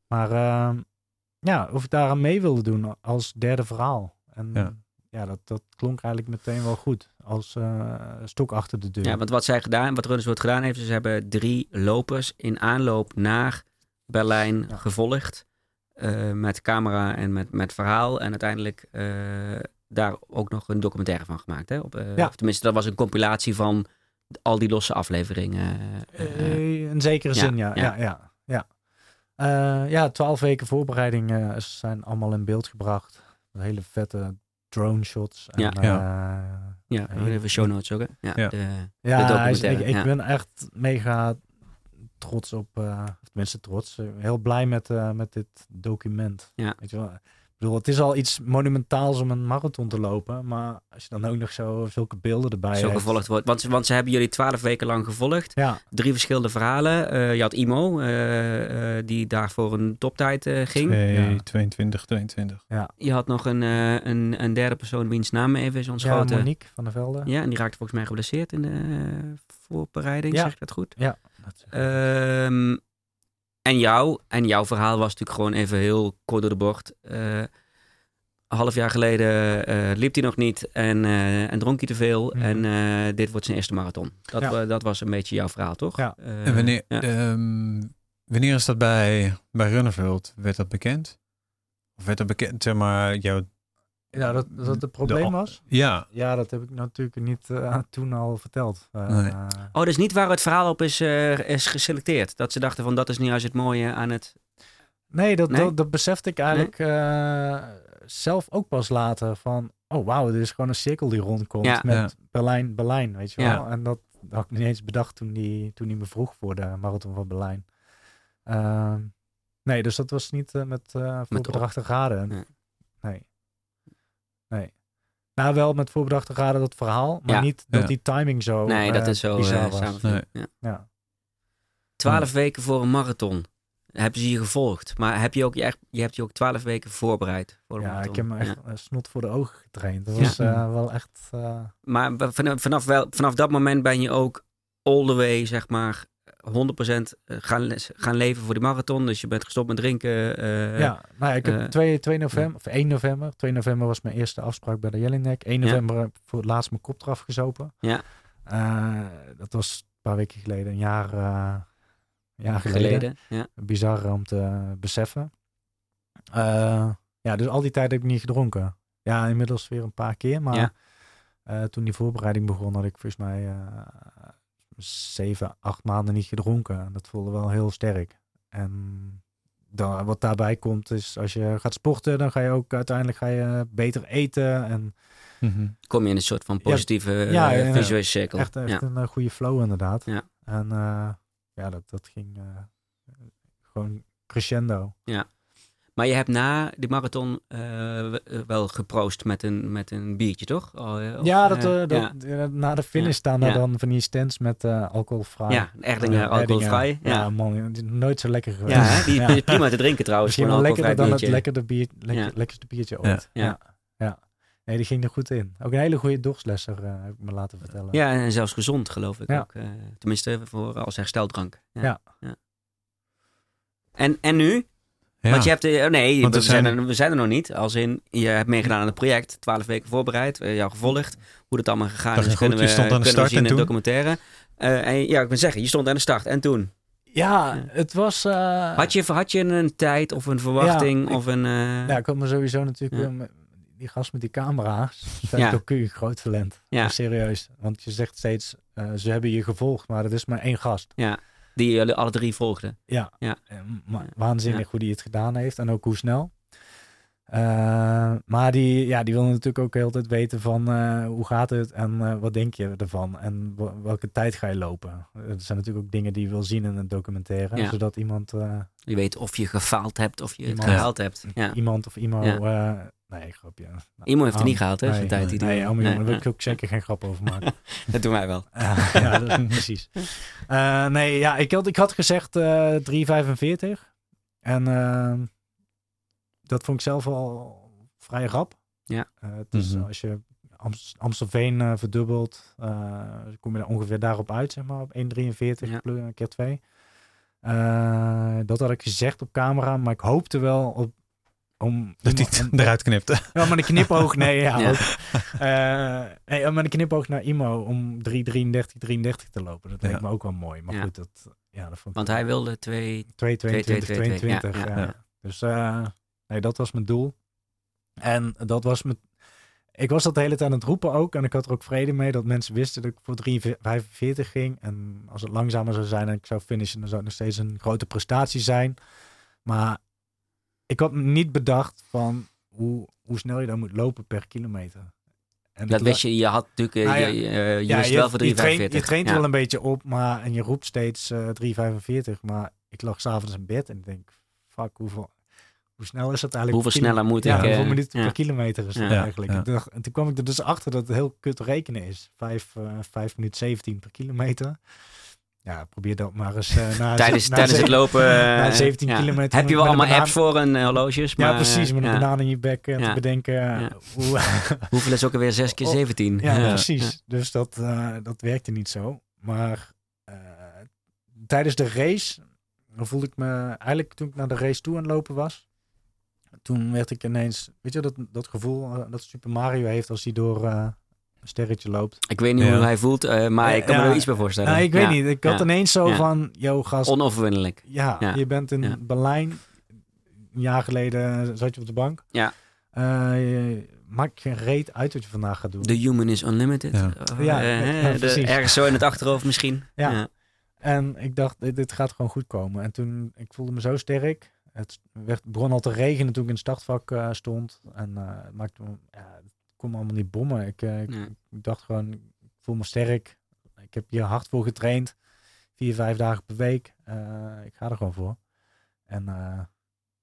Maar ehm, ja, of ik daaraan mee wilde doen als derde verhaal. En Ja. ja, dat, dat klonk eigenlijk meteen wel goed. Als eh, stok achter de deur. Ja, want wat zij gedaan, wat Runners World gedaan heeft, is ze hebben drie lopers in aanloop naar Berlijn Ja. gevolgd. eh, met camera en met, met verhaal. En uiteindelijk eh, daar ook nog een documentaire van gemaakt. Hè? Op, Ja. Of tenminste, dat was een compilatie van al die losse afleveringen. in zekere ja, zin, ja. ja. Ja, ja, ja. Eh, ja, twaalf weken voorbereiding eh, zijn allemaal in beeld gebracht. Hele vette drone shots. En, Ja. ja. ja, even show notes ook. Hè? Ja, Ja. de- ja De hij is- ik, documentaire, ik ja. ben echt mega trots op, eh, of tenminste trots, eh, heel blij met, eh, met dit document. Ja. Weet je wel? Ik bedoel, het is al iets monumentaals om een marathon te lopen, maar als je dan ook nog zo, zulke beelden erbij zo hebt. gevolgd wordt. Want, ze- want ze hebben jullie twaalf weken lang gevolgd. Ja, Drie verschillende verhalen. Eh, je had Imo, eh, eh, die daar voor een toptijd eh, ging. 2, Ja. 22, 22. Je had nog een, een, een derde persoon wiens naam even is ja ontschoten. Ja, Monique van der Velde. en die raakte volgens mij geblesseerd in de voorbereiding, Ja. zeg ik dat goed? Dat is- Ehm, en jou, en jouw verhaal was natuurlijk gewoon even heel kort door de bocht. Eh, een half jaar geleden eh, liep hij nog niet en, eh, en dronk hij te veel. Mhm. En eh, dit wordt zijn eerste marathon. Dat, Ja. dat was een beetje jouw verhaal, toch? Ja. En wanneer, ja. ehm, wanneer is dat bij, bij Runnerveld? Werd dat bekend? Of werd dat bekend, zeg maar, jouw... ja, dat, dat het probleem de- was. Ja, Ja, dat heb ik natuurlijk niet eh, (laughs) toen al verteld. Eh, Nee. eh, Oh, dus niet waar het verhaal op is, eh, is geselecteerd. Dat ze dachten van dat is nu juist het mooie aan het... Nee, dat, Nee? Dat, dat besefte ik eigenlijk eh, zelf ook pas later. Van, oh wauw, dit is gewoon een cirkel die rondkomt Ja. met Ja. Berlijn, Berlijn, weet je Ja. wel. En dat had ik niet eens bedacht toen hij toen die me vroeg voor de marathon van Berlijn. Ehm, nee, dus dat was niet eh, met uh, voorbedachte raden. Nee. Nou, wel met voorbedachte raden dat verhaal, maar Ja. niet dat Ja. die timing zo nee, dat eh, is zo bizar eh, was. Nee. Ja. Ja. Twaalf weken voor een marathon. Hebben ze je gevolgd? Maar heb je ook je, echt, je hebt je ook twaalf weken voorbereid voor een ja, marathon? ik heb me echt Ja. eh, snot voor de ogen getraind. Dat Ja. was eh, wel echt... eh, Maar vanaf, vanaf, wel, vanaf dat moment ben je ook all the way, zeg maar, 100% gaan, gaan leven voor die marathon. Dus je bent gestopt met drinken. eh, ja, nou, ja, ik heb eh, 2, 2 november, of 1 november. 2 november was mijn eerste afspraak bij de Jelinek. 1 Ja. november heb ik voor het laatst mijn kop eraf gezopen. Ja. Eh, dat was een paar weken geleden, een jaar, eh, jaar geleden. geleden. Ja. Bizar om te beseffen. Eh, ja, dus al die tijd heb ik niet gedronken. Ja, inmiddels weer een paar keer. Maar Ja. eh, toen die voorbereiding begon, had ik volgens mij eh, zeven, acht maanden niet gedronken. En Dat voelde wel heel sterk. En dan, wat daarbij komt is, als je gaat sporten, dan ga je ook uiteindelijk ga je beter eten. En Mhm. Kom je in een soort van positieve Ja, ja, ja, ja. visuele cirkel. echt, echt ja. een eh, goede flow inderdaad. Ja. En eh, ja, dat, dat ging eh, gewoon crescendo. Maar je hebt na die marathon eh, w- wel geproost met een, met een biertje, toch? Oh, eh, of, ja, dat, eh, eh, dat, ja. eh, na de finish Ja. staan er Ja. dan van die stands met eh alcoholvrij. Ja, Erdingen Eh, alcoholvrij. Ja, Ja, man, die is nooit zo lekker geweest. ja hè? die Ja. is prima te drinken trouwens. Misschien lekkerder dan het biertje. lekkerde bier, lekker, Ja. lekkerste biertje Ja. ooit. Ja. Ja. ja. Nee, die ging er goed in. Ook een hele goede dorslesser, eh, heb ik me laten vertellen. Ja, en zelfs gezond geloof ik Ja. ook. eh, tenminste, voor, als hersteldrank. Ja. Ja. En, en nu? Ja. Want je hebt... eh, nee, Want we er zijn, zijn- er, we zijn er nog niet. Als in, je hebt meegedaan aan het project. Twaalf weken voorbereid. eh, jou gevolgd. Hoe dat allemaal gegaan Dat is, ging kunnen goed. we, Je stond aan de start zien in en de toen? documentaire. Eh, en, ja, ik ben zeggen, je stond aan de start. En toen? Ja, het was... eh, Had je, had je een tijd of een verwachting? Ja, ik- of een, eh, Ja, ik had me sowieso natuurlijk... Ja. met die gast met die camera's. Dat Ja. is ook een groot talent. Ja. Ja. Serieus. Want je zegt steeds, eh, ze hebben je gevolgd, maar het is maar één gast. Die jullie alle drie volgden. Ja. Ja. Waanzinnig Ja. hoe die het gedaan heeft en ook hoe snel. Eh, maar die, ja, die wil natuurlijk ook heel tijd weten van eh, hoe gaat het en eh, wat denk je ervan en welke tijd ga je lopen. Dat zijn natuurlijk ook dingen die je wil zien in een documentaire, Ja. zodat iemand, Je weet of je gefaald hebt of je het Iemand- gehaald hebt. Ja. iemand of iemand, Ja. nee grapje. Nou, Imo heeft het niet gehaald, hè? nee, Zijn tijd die nee, oh, daar wil ik ook zeker geen grap over maken. (laughs) Dat doen wij wel. (laughs) Ja, dat- (laughs) precies. Nee, ja, ik had, ik had gezegd eh 3,45. En eh, dat vond ik zelf al vrij rap. Ja. Eh, dus Mhm. als je Amst- Amstelveen eh, verdubbelt, eh, kom je er ongeveer daarop uit, zeg maar, op 1,43 Ja. plus een keer 2. Eh, dat had ik gezegd op camera, maar ik hoopte wel op om Dat hij het (laughs) eruit knipte. ja, maar een knipoog, nee, ja. (laughs) Ja. Ook. Eh, nee, maar een knipoog naar Imo om 3,33, 33 te lopen. Dat Ja. leek me ook wel mooi. Maar Ja. goed, dat, ja, dat vond ik Want hij wilde twee... 2,22, 2, 2, 2, 22. ja, ja. ja. Dus eh, nee, dat was mijn doel. En dat was mijn... Ik was dat de hele tijd aan het roepen ook. En ik had er ook vrede mee dat mensen wisten dat ik voor 3,45 ging. En als het langzamer zou zijn en ik zou finishen, dan zou het nog steeds een grote prestatie zijn. Maar ik had niet bedacht van hoe, hoe snel je dan moet lopen per kilometer. En Dat wist je, je had natuurlijk... eh, Nou ja, je, eh, je ja, wist je, wel voor 3,45. je traint, je traint ja. wel een beetje op, maar en je roept steeds eh 3,45. Maar ik lag s'avonds in bed en ik denk, fuck, hoeveel, hoe snel is het eigenlijk? Hoeveel sneller moet ja, ik... hoeveel minuten ja. per kilometer is het Ja. eigenlijk? Ja. En toen kwam ik er dus achter dat het heel kut rekenen is. 5, eh 5 minuten 17 per kilometer. Ja, probeer dat maar eens eh, na, (laughs) Tijdens, na tijdens het lopen... (laughs) na eh, 17 ja. kilometer Heb je wel een allemaal banaan- apps voor en eh, horloges? Ja, maar, precies. eh, Met een ja. banaan in je bek en Ja. te bedenken Ja. hoe, (laughs) Hoeveel is ook alweer 6 keer Oh, 17? Ja, precies. Dus dat, eh, dat werkte niet zo. Maar eh, tijdens de race dan voelde ik me eigenlijk toen ik naar de race toe aan het lopen was. Toen werd ik ineens, weet je dat, dat gevoel eh, dat Super Mario heeft als hij door eh, een sterretje loopt. Ik weet niet Ja. hoe hij voelt, eh, maar ik kan me er iets bij voorstellen. Nou, ik weet niet. Ik had ineens zo Ja. van, yo gast, Onoverwinnelijk. ja, Ja. je bent in Ja. Berlijn. Een jaar geleden zat je op de bank. Ja. Eh, je maakt geen reet uit wat je vandaag gaat doen. The human is unlimited. Ja. Ja, ja, de- precies. ergens zo in het achterhoofd misschien. Ja. En ik dacht, dit, dit gaat gewoon goed komen. En toen, ik voelde me zo sterk. Het werd, begon al te regenen toen ik in het startvak eh, stond. En eh, het maakte me, ja, het kon me allemaal niet bommen. Ik, eh, ik, dacht gewoon, ik voel me sterk. Ik heb hier hard voor getraind. Vier, vijf dagen per week. Ik ga er gewoon voor. En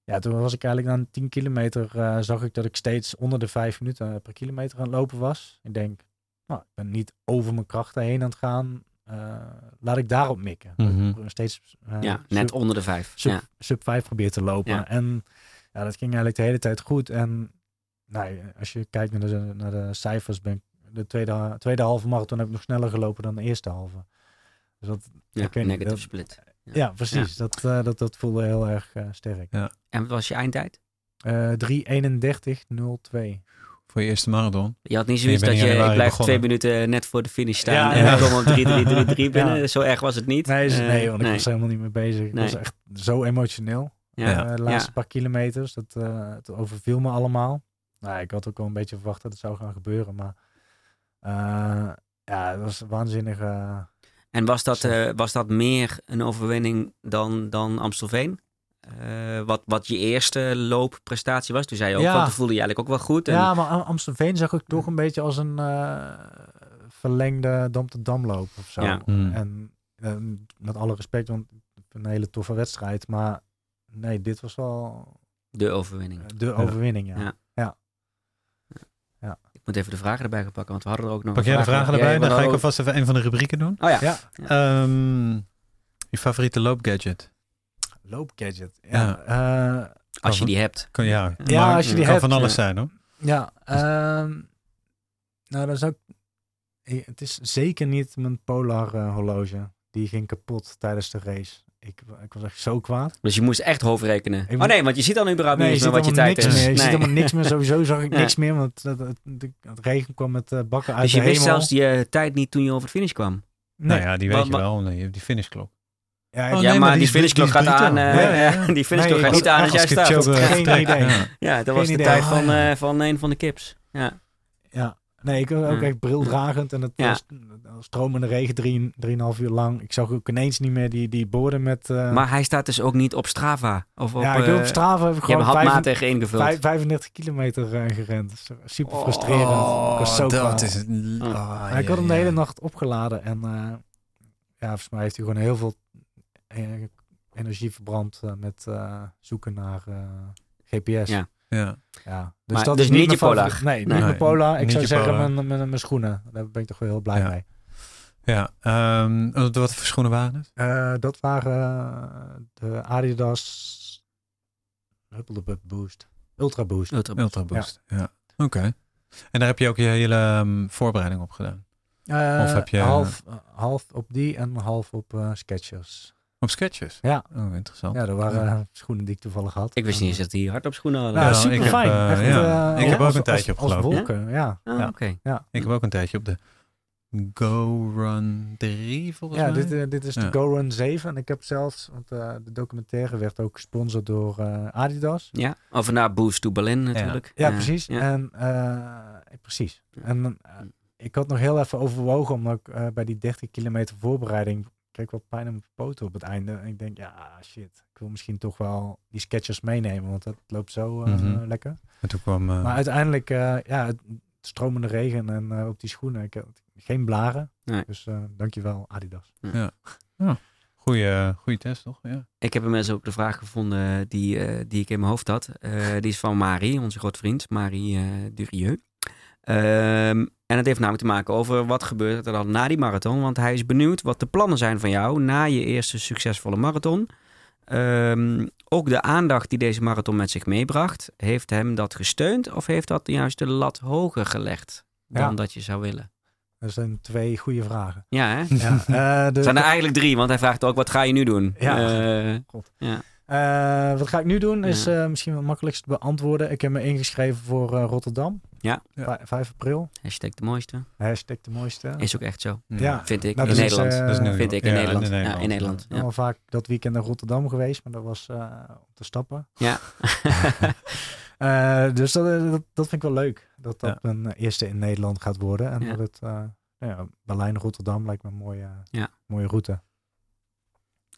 ja, toen was ik eigenlijk na 10 kilometer, zag ik dat ik steeds onder de vijf minuten per kilometer aan het lopen was. Ik denk, nou, ik ben niet over mijn krachten heen aan het gaan. Eh, laat ik daarop mikken. Mhm. steeds eh, ja, net sub, onder de vijf. sub, Ja. sub 5 probeer te lopen. Ja. En ja, dat ging eigenlijk de hele tijd goed. En nou, als je kijkt naar de, naar de cijfers, ben ik de tweede, tweede halve marathon heb ik nog sneller gelopen dan de eerste halve. Dus dat, Ja, ik weet niet, negative dat- split. Ja. ja, precies. Dat, eh, dat, dat voelde heel erg sterk. En wat was je eindtijd? Eh 3.31.02. Voor je eerste marathon. Je had niet zoiets dat je, ik blijf twee minuten net voor de finish staan Ja, en ja. ik kom op 3-3-3-3 (laughs) binnen. Ja. Zo erg was het niet. Nee, is- Eh, nee, want ik nee. was helemaal niet mee bezig. Ik was echt zo emotioneel. Ja. Ja. eh, de laatste paar kilometers. Dat, eh, het overviel me allemaal. Nou, ik had ook wel een beetje verwacht dat het zou gaan gebeuren. Maar eh, ja, het was waanzinnig. eh, En was dat, eh, was dat meer een overwinning dan, dan Amstelveen? Eh, wat, wat je eerste loopprestatie was? Toen zei je ook, Ja. want toen voelde je eigenlijk ook wel goed. En, Ja, maar Am- Amstelveen zag ik toch een beetje als een eh, verlengde Dam te Damloop of zo. Ja. Hmm. En eh, met alle respect, want een hele toffe wedstrijd. Maar nee, dit was wel De overwinning. de overwinning. Ja. Ja. Ja. Ik moet even de vragen erbij gaan pakken, want we hadden er ook nog Pak jij de vragen erbij? we Dan ga ik alvast even een van de rubrieken doen. Oh ja. Ja. Ehm, je favoriete loopgadget? Loopgadget. Ja. Ja, eh, Als je die hebt. Kan, ja, Ja, maar als je die kan hebt, van alles zijn hoor. ja ehm, nou, dan zou ik... eh, Het is zeker niet mijn Polar eh, horloge. Die ging kapot tijdens de race. Ik, ik was echt zo kwaad. Dus je moest echt hoofdrekenen. Ik oh nee, want je ziet dan überhaupt Nee, je niet ziet meer wat je tijd niks is. meer. Je ziet helemaal niks meer. Sowieso zag ik (laughs) Ja. niks meer, want het, het, het, het regen kwam met bakken uit Dus je de wist hemel. zelfs die tijd niet toen je over de finish kwam. Nee. Nou ja, die weet Maar- je wel. Nee, je hebt die finishklok. Ja, Oh, ik- ja, nee, maar, die, die finishklok gaat aan. eh, Ja, ja, ja, (laughs) die finishklok Nee, gaat niet aan als jij staat. Geen idee. (laughs) Ja. Ja, dat was de tijd van, Oh, ja. eh, van een van de kips. Ja. Ja, nee, ik was ook Ja. echt brildragend en het Ja. was stromende regen, drie, drieënhalf uur lang. Ik zag ook ineens niet meer die, die borden met... eh, Maar hij staat dus ook niet op Strava. Of op, ja, ik eh, op Strava heb ik Je hebt gewoon vijf- handmatig ingevuld. vijf- 35 kilometer eh, gerend. Super Oh, frustrerend. ik was zo dat is. Oh. Ah, ik ja, had hem de ja. hele nacht opgeladen en eh, ja, volgens mij heeft hij gewoon heel veel eh, energie verbrand eh, met eh, zoeken naar eh, GPS. Ja. Ja. Ja, dus Maar- dat dus is niet je Polar? Nee, Nee. niet mijn Polar. Ik Niet zou zeggen mijn, mijn, mijn schoenen. Daar ben ik toch wel heel blij Ja. mee. Ja, ehm, wat wat voor schoenen waren het? Eh, dat waren eh, de Adidas Huppeldepup Boost. Ultra Boost. Ultra Ultra Boost. Ja. Oké. En daar heb je ook je hele ehm, voorbereiding op gedaan? Of heb je- half, eh, half op die en half op eh Skechers. Op sketches? Ja. Oh, interessant. Ja, dat waren schoenen die ik toevallig had. Ik wist niet eens dat die hardop schoenen hadden. Nou, Ja, super ik heb, fijn. eh, Echt, ja. eh, Ik heb ook als- een tijdje wolken, ja. Ah, ja. oké. Ik heb ook een tijdje op de Go Run 3 volgens Ja, mij. dit, eh, dit is Ja. de Go Run 7. En ik heb zelfs, want eh, de documentaire werd ook gesponsord door eh, Adidas. Ja, of naar Boost to Berlin natuurlijk. Ja, precies. ja. En, eh, precies. Ja. En ik had nog heel even overwogen, omdat ik eh, bij die 30 kilometer voorbereiding kreeg ik wat pijn in mijn poten op het einde. En ik denk, ja, shit. Ik wil misschien toch wel die sketchers meenemen, want dat loopt zo eh, Mhm. lekker. En toen kwam... eh, Maar uiteindelijk, eh, ja, het stromende regen en op die schoenen, ik had geen blaren. Nee. Dus eh dankjewel Adidas. goeie, goeie test, toch? Ja. Ik heb inmiddels ook de vraag gevonden die, eh, die ik in mijn hoofd had. Eh, die is van Marie, onze grote vriend, Marie eh Durieux. Ehm, en het heeft namelijk te maken over wat gebeurt er dan na die marathon. Want hij is benieuwd wat de plannen zijn van jou na je eerste succesvolle marathon. Ehm, ook de aandacht die deze marathon met zich meebracht, heeft hem dat gesteund of heeft dat juist de lat hoger gelegd dan Ja. dat je zou willen? Dat zijn twee goede vragen. Ja, hè? Ja, eh, (laughs) de, Er zijn er eigenlijk drie, want hij vraagt ook wat ga je nu doen? Ja. Eh, Eh, wat ga ik nu doen? Is Ja. misschien wel het makkelijkst te beantwoorden. Ik heb me ingeschreven voor Rotterdam. Ja. Ja. Vij- 5 april. hashtag de mooiste. Hashtag de mooiste. Is ook echt zo. Ja. Vind ik. Nou, in dat is, Nederland. eh, Dat is nu- vind ik in ja, Nederland. Ja, in Nederland. Ik ben al vaak dat weekend naar Rotterdam geweest, maar dat was eh om te stappen. Ja. (laughs) Eh, dus dat, dat, dat vind ik wel leuk. Dat dat Ja. mijn eerste in Nederland gaat worden. En Ja. dat het uh, ja, Berlijn-Rotterdam lijkt me een mooie, Ja. mooie route.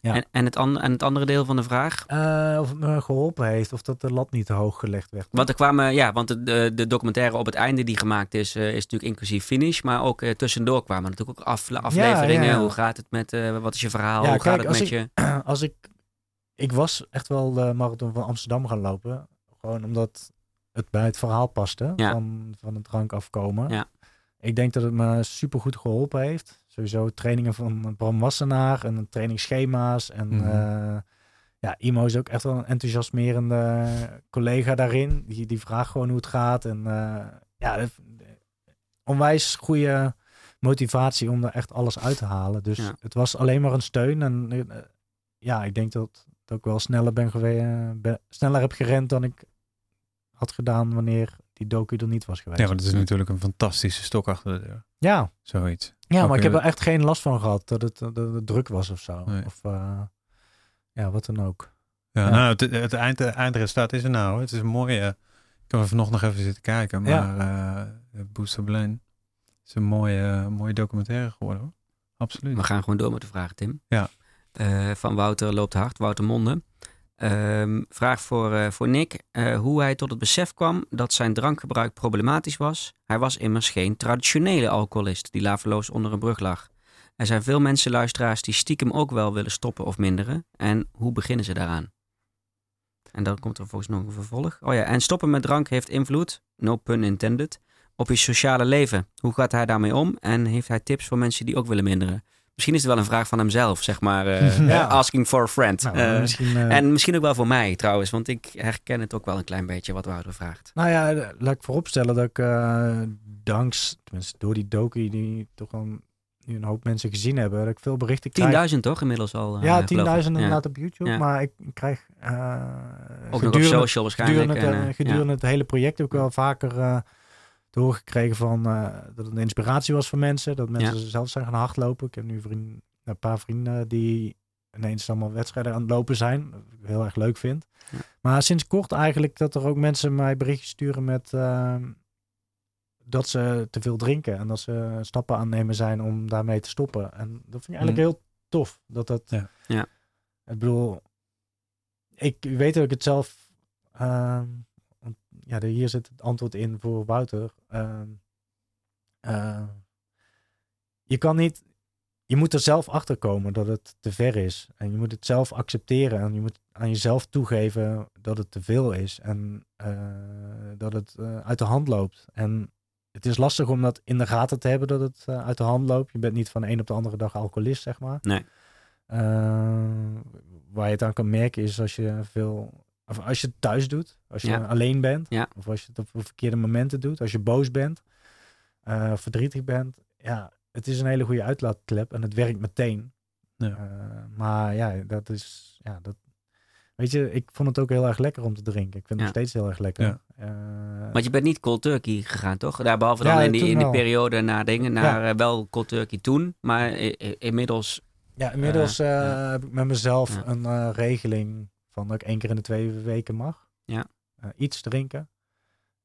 Ja. En, en, het en het andere deel van de vraag. Uh, of het me geholpen heeft, of dat de lat niet te hoog gelegd werd. Want er kwamen, ja, want de, de, de documentaire op het einde die gemaakt is, uh, is natuurlijk inclusief finish. Maar ook uh, tussendoor kwamen natuurlijk ook af, afleveringen. Ja, ja, ja. Hoe gaat het met, wat is je verhaal? Hoe kijk, gaat het met ik- je? (clears throat) Als ik ik was echt wel de marathon van Amsterdam gaan lopen. Gewoon omdat het bij het verhaal paste van, van het drank afkomen. Ja. Ik denk dat het me super goed geholpen heeft. Sowieso trainingen van Bram Wassenaar en trainingsschema's. En Mhm. eh, ja, Imo is ook echt wel een enthousiasmerende collega daarin. Die, die vraagt gewoon hoe het gaat. En eh, ja, onwijs goede motivatie om er echt alles uit te halen. Dus Ja. het was alleen maar een steun. En eh, ja, ik denk dat, dat ik wel sneller ben geweest, ben, sneller heb gerend dan ik had gedaan wanneer die docu er niet was geweest. Ja, maar dat is natuurlijk een fantastische stok achter de deur. ja, Zoiets. ja maar ik heb eh, er echt geen last van gehad dat het, dat het druk was of zo. Nee. Of eh, ja, wat dan ook. Ja, Ja. nou, het, het eind, eindresultaat is er nou. Het is een mooie... Ik kan er vanochtend nog even zitten kijken. Maar eh Booster Blaine is een mooie, mooie documentaire geworden. Hoor. Absoluut. We gaan gewoon door met de vragen, Tim. Ja. Eh, van Wouter loopt hard, Wouter Monde. Ehm, vraag voor, eh, voor Nick. eh, hoe hij tot het besef kwam dat zijn drankgebruik problematisch was. Hij was immers geen traditionele alcoholist die laveloos onder een brug lag. Er zijn veel mensen, luisteraars, die stiekem ook wel willen stoppen of minderen. En hoe beginnen ze daaraan? En dan komt er volgens nog een vervolg. Oh ja, en stoppen met drank heeft invloed, no pun intended, op je sociale leven. Hoe gaat hij daarmee om? En heeft hij tips voor mensen die ook willen minderen? Misschien is het wel een vraag van hemzelf, zeg maar. eh, (laughs) Ja. Asking for a friend. Nou, Eh, misschien, eh, en misschien ook wel voor mij trouwens, want ik herken het ook wel een klein beetje wat Wouter vraagt. Nou ja, eh, laat ik vooropstellen dat ik danks, tenminste door die docu die toch al nu een hoop mensen gezien hebben, dat ik veel berichten krijg. 10.000 toch inmiddels al? ja, 10.000 inderdaad op YouTube, Ja. maar ik krijg ook nog op social waarschijnlijk. Gedurende, het, en, uh, gedurende het hele project heb ik wel vaker te horen gekregen van dat het een inspiratie was voor mensen, dat mensen ja. zelf zijn gaan hardlopen. Ik heb nu vriend, een paar vrienden die ineens allemaal wedstrijden aan het lopen zijn, wat ik heel erg leuk vind. Ja. Maar sinds kort eigenlijk dat er ook mensen mij berichtjes sturen met uh, dat ze te veel drinken en dat ze stappen aannemen zijn om daarmee te stoppen. En dat vind ik eigenlijk mm. heel tof. Dat dat. Ja. ja. Ik bedoel, ik weet dat ik het zelf. Uh, ja, hier zit het antwoord in voor Wouter. Uh, je kan niet. Je moet er zelf achter komen dat het te ver is. En je moet het zelf accepteren. En je moet aan jezelf toegeven dat het te veel is. En uh, dat het uh, uit de hand loopt. En het is lastig om dat in de gaten te hebben dat het uit de hand loopt. Je bent niet van de een op de andere dag alcoholist, zeg maar. Nee. waar je het aan kan merken is als je veel. Of als je het thuis doet. Als je Ja. alleen bent. Ja. Of als je het op verkeerde momenten doet. Als je boos bent. uh, verdrietig bent. Ja, het is een hele goede uitlaatklep. En het werkt meteen. Ja. Uh, maar ja, dat is. Ja, dat, weet je, ik vond het ook heel erg lekker om te drinken. Ik vind het Ja. nog steeds heel erg lekker. Ja. Uh, Want je bent niet cold turkey gegaan, toch? Daar, behalve dan Ja, in die, in die periode na dingen, naar eh, wel cold turkey toen. Maar inmiddels, ja, inmiddels Uh, uh, ja. heb ik met mezelf Ja. een uh, regeling van dat ik één keer in de twee weken mag. Ja. Uh, iets drinken.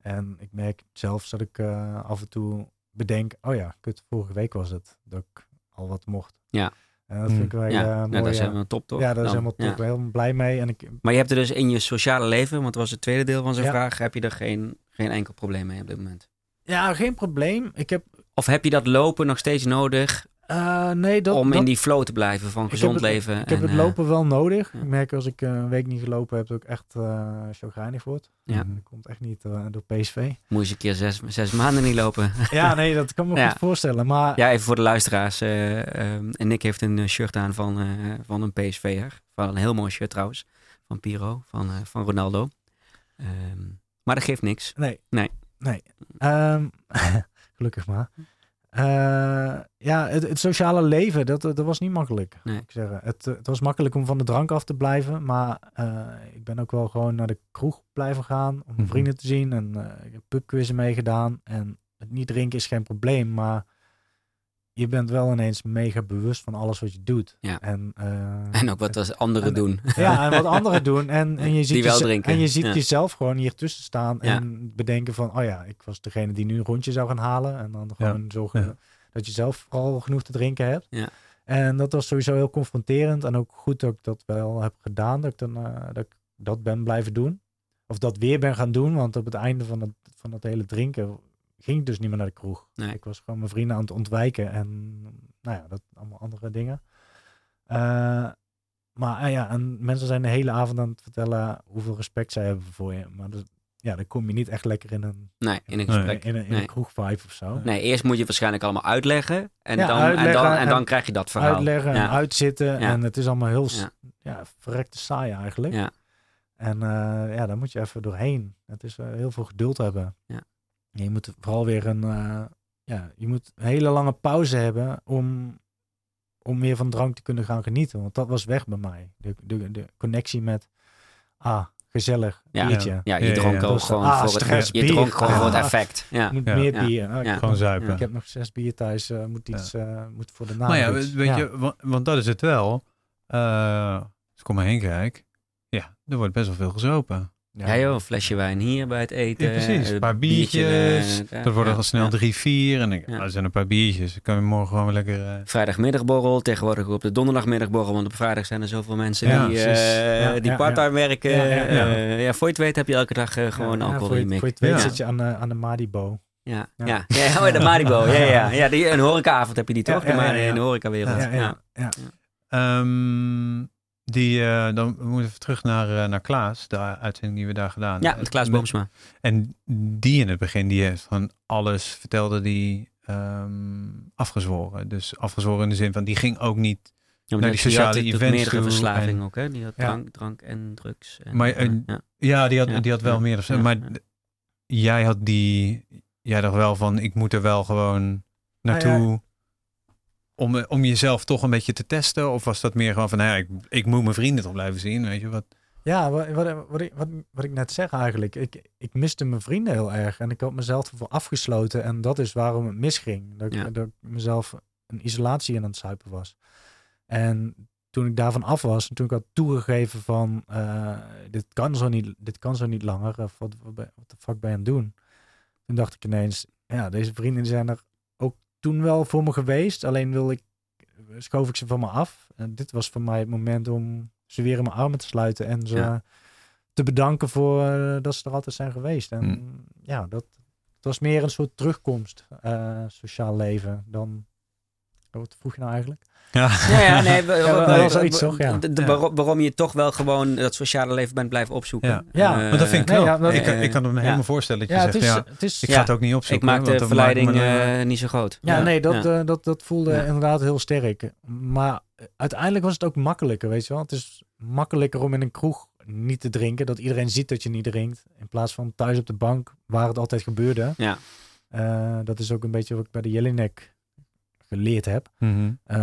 En ik merk zelfs dat ik uh, af en toe bedenk, oh ja, kut, vorige week was het dat ik al wat mocht. Ja. En dat vind ik wel ja, uh, nou, mooi. dat is ja. helemaal top, toch? Ja, dat is helemaal top. ja. Ik ben heel blij mee. En ik, Maar je hebt er dus in je sociale leven, want dat was het tweede deel van zijn Ja. vraag, heb je er geen, geen enkel probleem mee op dit moment? ja, geen probleem. Ik heb, Of heb je dat lopen nog steeds nodig uh, nee, dat, om dat, in die flow te blijven van gezond het- leven? Ik heb en, het eh, lopen wel nodig. ja. Ik merk als ik eh, een week niet gelopen heb, dat ik echt uh, chagrijnig word. Ja. Dat komt echt niet uh, door PSV. moet je eens een keer zes, zes maanden niet lopen. (laughs) ja, nee, dat kan me (laughs) Ja. goed voorstellen. Maar Ja, even voor de luisteraars. eh, en Nick heeft een eh, shirt aan van, eh, van een PSV'er. Van een heel mooi shirt trouwens. Van Piro, van, eh, van Ronaldo. Ehm, maar dat geeft niks. nee. Nee. Nee. Ehm, (laughs) gelukkig maar. Eh, ja, het, het sociale leven, dat, dat was niet makkelijk. Nee. Ik zeggen. Het, het was makkelijk om van de drank af te blijven. Maar eh, ik ben ook wel gewoon naar de kroeg blijven gaan. Om Mhm. vrienden te zien. En eh, ik heb pubquizzen meegedaan. En het niet drinken is geen probleem. Maar je bent wel ineens mega bewust van alles wat je doet. Ja. En, eh, En ook wat als anderen en- doen. ja, en wat anderen (laughs) doen. En, en je ziet, Die wel drinken. En je ziet Ja. jezelf gewoon hier tussen staan Ja. en bedenken van, oh ja, ik was degene die nu een rondje zou gaan halen. En dan gewoon zorgen Ja. dat je zelf vooral genoeg te drinken hebt. Ja. En dat was sowieso heel confronterend. En ook goed dat ik dat wel heb gedaan. Dat ik, dan, eh, dat, ik dat ben blijven doen. Of dat weer ben gaan doen. Want op het einde van het, van het hele drinken ging ik dus niet meer naar de kroeg. Nee. Ik was gewoon mijn vrienden aan het ontwijken. En nou ja, dat allemaal andere dingen. Eh, maar ah ja, en mensen zijn de hele avond aan het vertellen hoeveel respect zij hebben voor je. Maar dat, ja, dan kom je niet echt lekker in een, Nee, in een gesprek. in een, in Nee. een kroegvibe of zo. Nee, eerst moet je waarschijnlijk allemaal uitleggen. En, Ja, dan, en, dan, en en dan krijg je dat verhaal. Uitleggen en ja. uitzitten. Ja. En het is allemaal heel Ja. verrekte saai eigenlijk. Ja. En eh, ja, daar moet je even doorheen. Het is eh, heel veel geduld hebben. Ja. Je moet vooral weer een, eh, ja, je moet een hele lange pauze hebben om, om weer van drank te kunnen gaan genieten. Want dat was weg bij mij. De, de, de connectie met, ah, gezellig, Ja. biertje. Ja, je dronk ja. ook gewoon ah, voor stress, het, je bier. dronk gewoon voor het Ah. effect. Ja. Moet Ja. meer Ja. bier. Ah, ik, Gewoon nog- zuipen. ik heb nog zes bier thuis. eh, moet iets, eh, moet voor de Maar ja, naam. weet weet je, want, want dat is het wel. Eh, als ik om me heen kijk, ja, er wordt best wel veel gezopen. Ja joh, een flesje wijn hier bij het eten. Ja, precies. Een paar biertje, biertjes. eh, Dat worden ja, al snel ja. drie, vier. En ik, Ja. nou, er zijn een paar biertjes. Dan kan je morgen gewoon weer lekker... eh, Vrijdagmiddagborrel, tegenwoordig op de donderdagmiddagborrel, want op vrijdag zijn er zoveel mensen Ja, die, eh, Ja, die ja, part-time werken. Ja, ja, ja. Eh, ja, voor je het weet heb je elke dag gewoon Ja, alcohol voor, in je, voor je het weet Ja. zit je aan, de aan de Madibo. Ja, Ja. ja. ja. oh, de Maribo. Ja, ja. ja die, een horecaavond heb je die toch? Ja, ja, maar ja, ja. in de horecawereld. Ja, Ja, ja, ja. Ehm, die, eh, dan we moeten even terug naar, eh, naar Klaas, de uitzending die we daar gedaan Ja, met Klaas Boomsma. En die in het begin, die heeft van alles vertelde die ehm, afgezworen. Dus afgezworen in de zin van, die ging ook niet... Ja, Naar die sociale had natuurlijk events meerdere toe en- ook, hè? Die had Ja. drank, drank en drugs. En, Maar, eh, ja. Ja, die had, Ja, die had wel ja, meer. ja, maar jij had die... Jij dacht wel van, ik moet er wel gewoon naartoe... Om, eh, om jezelf toch een beetje te testen? Of was dat meer gewoon van, nou ja, ik, ik moet mijn vrienden toch blijven zien, weet je wat? Ja, wat, wat, wat, ik, wat, wat ik net zeg eigenlijk. Ik, ik miste mijn vrienden heel erg. En ik had mezelf ervoor afgesloten. En dat is waarom het misging. Dat, ik- Ja. dat ik mezelf een isolatie in aan het zuipen was. En toen ik daarvan af was. En toen ik had toegegeven van... eh, dit, kan zo niet, dit kan zo niet langer. Of wat, wat, wat de fuck ben je aan het doen? Toen dacht ik ineens... Ja, deze vrienden zijn er toen wel voor me geweest. Alleen wil ik... Schoof ik ze van me af. En dit was voor mij het moment om ze weer in mijn armen te sluiten. En ze Ja. te bedanken voor eh, dat ze er altijd zijn geweest. En Hmm. ja, dat, het was meer een soort terugkomst, eh, sociaal leven, dan... Oh, Wat vroeg je nou eigenlijk? Ja, Ja, ja, nee, (laughs) Ja, zoiets, toch? Ja. de- de- Ja. waarom, waarom je toch wel gewoon dat sociale leven bent blijven opzoeken. Ja. Ja, Eh, maar dat vind ik nee, wel. ik, eh, ik kan me ja. helemaal voorstellen dat je Ja, zegt, het is, ja, het is, ik ga het ook niet opzoeken. Ik maak want de verleiding maakt me dan- eh, niet zo groot. ja, nee, dat, ja. eh, dat, dat voelde Ja. inderdaad heel sterk. Maar uiteindelijk was het ook makkelijker, weet je wel. Het is makkelijker om in een kroeg niet te drinken, dat iedereen ziet dat je niet drinkt. In plaats van thuis op de bank, waar het altijd gebeurde. Ja. Eh, dat is ook een beetje wat ik bij de Jelinek geleerd heb. Mhm. Eh,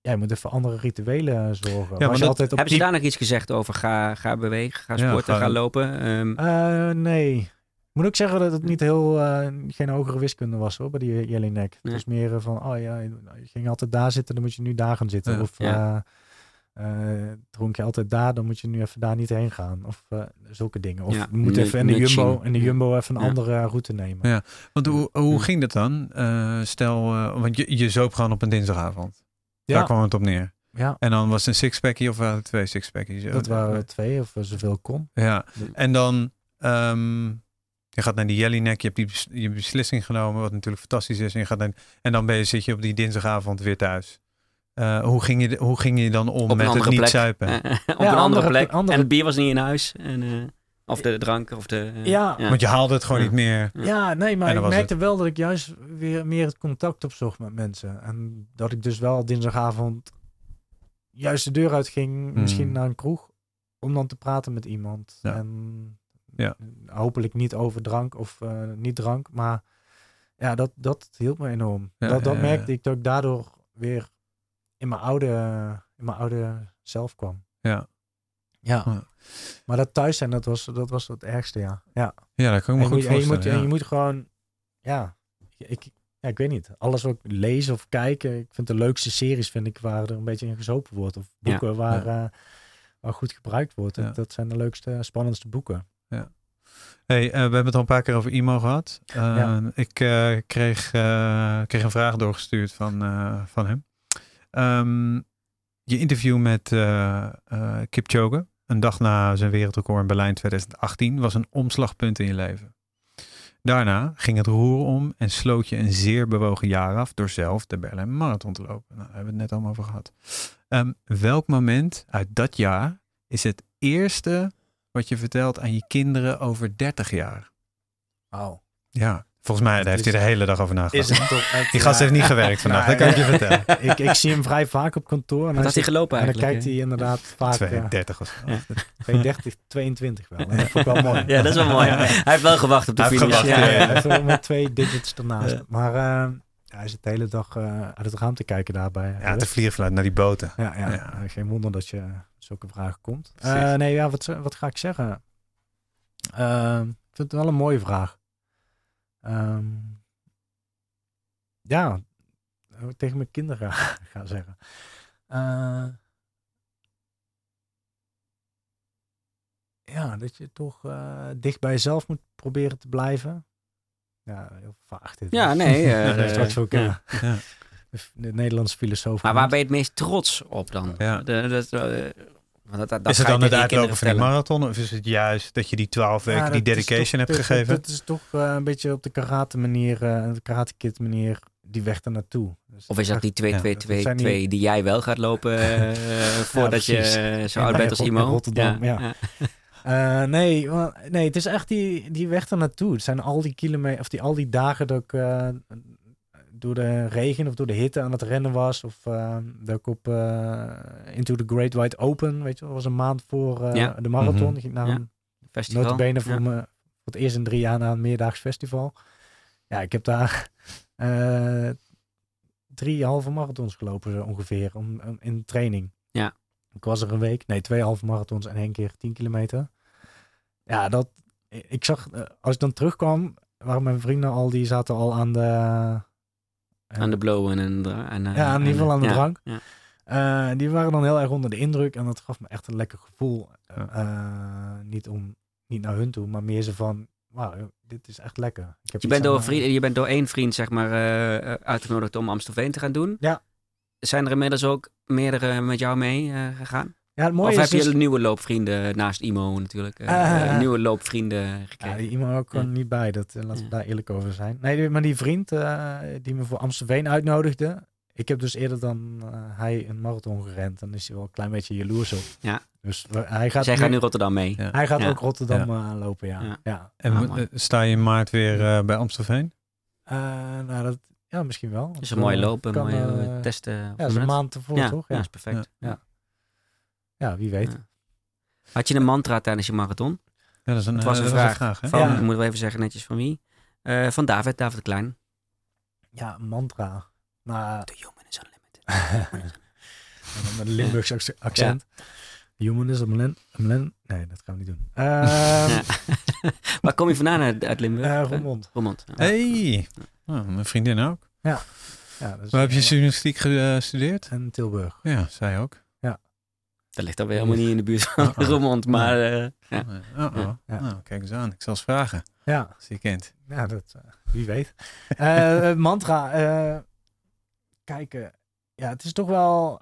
ja, je moet even andere rituelen zorgen. maar Ja, dat- altijd op Hebben ze die- daar nog iets gezegd over? Ga, ga bewegen, ga Ja, sporten, ga- ga, lopen. Ehm, Eh, nee. Ik moet ook zeggen dat het niet heel, eh, geen hogere wiskunde was hoor, bij die Jelinek. Het Nee. was meer van, oh ja, je ging altijd daar zitten, dan moet je nu daar gaan zitten. Ja. Of Ja. Eh, eh, dronk je altijd daar, dan moet je nu even daar niet heen gaan. Of eh, zulke dingen. Of Ja, je moet even in de. Jumbo, in de. Jumbo even een Ja. andere route nemen. Ja. Want hoe, hoe ging dat dan? Eh, stel, eh, want je, je zoop gewoon op een dinsdagavond. Ja. Daar kwam het op neer. Ja, En dan was het een sixpackie of waren het twee sixpackies? dat waren er twee of zoveel kon. Ja, en dan ehm, je gaat naar die Jellinek, je hebt die je beslissing genomen, wat natuurlijk fantastisch is. En, je gaat naar, en dan ben je, zit je op die dinsdagavond weer thuis. Eh, hoe, ging je, hoe ging je dan om op met het niet plek. zuipen? Eh, op Ja, een andere, andere- plek. andere- En het bier was niet in huis. En, eh, of de drank. Of de, eh, Ja. Want je haalde het gewoon Ja. niet meer. Ja. Nee, maar ik merkte wel dat ik juist weer meer het contact opzocht met mensen. En dat ik dus wel dinsdagavond juist de deur uitging, misschien Mm. naar een kroeg, om dan te praten met iemand. Ja. En Ja. hopelijk niet over drank of eh, niet drank, maar ja, dat, dat hielp me enorm. Ja, dat dat ja, merkte ja. ik dat ik daardoor weer in mijn oude, in mijn oude zelf kwam. Ja. Ja. Ja. Maar dat thuis zijn, dat was, dat was het ergste, ja. Ja. Ja, dat kan ik me En goed je, moet, en je, moet, en ja. je moet gewoon, ja, ik, ja, ik weet niet. Alles wat ik lees of kijken, ik vind de leukste series, vind ik, waar er een beetje in gezopen wordt. Of Ja, boeken waar, eh, waar goed gebruikt wordt. Ja. Dat, zijn de leukste, spannendste boeken. Hey, eh, we hebben het al een paar keer over emo gehad. Eh, Ja. Ik eh, kreeg, eh, kreeg een vraag doorgestuurd van, eh, van hem. Ehm, je interview met eh eh, Kipchoge, een dag na zijn wereldrecord in Berlijn 2018, was een omslagpunt in je leven. Daarna ging het roer om en sloot je een zeer bewogen jaar af door zelf de Berlijn Marathon te lopen. Nou, daar hebben we het net allemaal over gehad. Ehm, welk moment uit dat jaar is het eerste wat je vertelt aan je kinderen over 30 jaar? Wauw. Ja, volgens mij daar heeft hij de hele dag over nagedacht. Is het toch echt, Die gast ja, heeft niet gewerkt vandaag, Nou, dat kan ik je vertellen. (laughs) ik, ik zie hem vrij vaak op kantoor. En Wat had hij gelopen En dan eigenlijk? kijkt hij inderdaad vaak... eh, 32 of zo. Ja. 32, 22 wel. En dat vond ik wel mooi. Ja, dat is wel mooi. Hij heeft wel gewacht op de Hij finish. gewacht, Ja, ja. Hij heeft wel met twee digits ernaast. Ja. Maar eh, hij zit de hele dag eh, uit het raam te kijken daarbij. Ja, te vliegen vanuit naar die boten. ja, ja. Ja. Eh, geen wonder dat je zulke vragen komt. Eh, nee, ja, wat, wat ga ik zeggen? Eh, ik vind het wel een mooie vraag. Ehm, ja, wat ik tegen mijn kinderen (laughs) ga, zeggen. Eh, ja, dat je toch eh, dicht bij jezelf moet proberen te blijven. Ja, heel vaag dit. Ja, (laughs) nee. eh, Dat is straks ook ja. eh, Ja. de, de Nederlandse filosoof. Maar waar ben je het meest trots op dan? Ja. De, dat, eh, want dat, dat is het dan het uitlopen van die marathon? Of is het juist dat je die 12 weken Ja, die dedication toch- hebt dat- gegeven? Dat is toch eh, een beetje op de karate manier, eh, de karate kid manier, die weg er naartoe. Dus Of is dat die 2-2-2-2 dat zijn die jij wel gaat lopen (laughs) eh, voordat je zo oud bent als in Imo? Rotterdam, ja. (laughs) Eh, nee, nee, het is echt die, die weg er naartoe. Het zijn al die kilometer, of die, al die dagen dat ik eh, door de regen of door de hitte aan het rennen was. Of eh, dat ik op eh, Into the Great Wide Open, weet je wel, dat was een maand voor eh, Ja. de marathon. Mhm. Ik ging naar Ja. een Festival. notabene voor, Ja. me, voor het eerst in drie jaar naar een meerdaags festival. Ja, ik heb daar eh drie halve marathons gelopen zo ongeveer om, om- in training. Ja. Ik was er een week, nee, twee halve marathons en één keer tien kilometer. Ja, dat, ik zag, als ik dan terugkwam, waren mijn vrienden al, die zaten al aan de... Aan de blow en, en, eh, Ja, in ieder geval aan de drank. eh, die waren dan heel erg onder de indruk en dat gaf me echt een lekker gevoel. Ja. Eh, niet, om, niet naar hun toe, maar meer zo van, wauw, dit is echt lekker. Ik heb Je bent, door aan, vriend, je bent door één vriend zeg maar, uitgenodigd om Amstelveen te gaan doen. Ja. Zijn er inmiddels ook meerdere met jou mee gegaan? Ja, het mooie of is heb je dus- nieuwe loopvrienden naast Imo natuurlijk? eh, Eh, eh, nieuwe loopvrienden Ja, gekregen? die iemand ook gewoon Ja. niet bij. Dat, eh, laten we Ja. daar eerlijk over zijn. Nee, maar die vriend eh, die me voor Amstelveen uitnodigde. Ik heb dus eerder dan eh, hij een marathon gerend. Dan is hij wel een klein beetje jaloers op. Ja. Dus hij gaat, Zij nu, gaan nu Rotterdam mee. Ja. hij gaat Ja. ook Rotterdam eh, lopen, ja. Ja. ja. En Ah, mooi. sta je in maart weer eh, bij Amstelveen? Eh, nou, dat, ja, misschien wel. Het is een mooie een kan, mooie testen. Ja, dat is een maand ervoor, ja, toch? Ja, Ja. is perfect. Ja. Ja, wie weet. Ja. Had je een mantra tijdens je marathon? Ja, dat is een, Het was eh, een dat is vraag. hè? Van, Ja. Ik moet wel even zeggen netjes van wie. Eh, van David, David Klein. Ja, een mantra. Nou, The human is unlimited. met (laughs) een Limburgs ac- accent. Human is millen- Nee, dat gaan we niet doen. Ja. (laughs) Waar kom je vandaan uit, uit Limburg? eh, Roermond. Roermond. Ja. Hey, oh, mijn vriendin ook. Ja, dat is, Waar heb je journalistiek gestudeerd? En Tilburg. Ja, zij ook. Dat ligt dan weer helemaal niet in de buurt van. (laughs) Roermond. Maar eh, ja. Oh, oh. Ja. Nou, kijk eens aan. Ik zal eens vragen. Ja, Als je kent. ja dat, eh, wie weet. Eh, mantra. eh kijken. Ja, het is toch wel...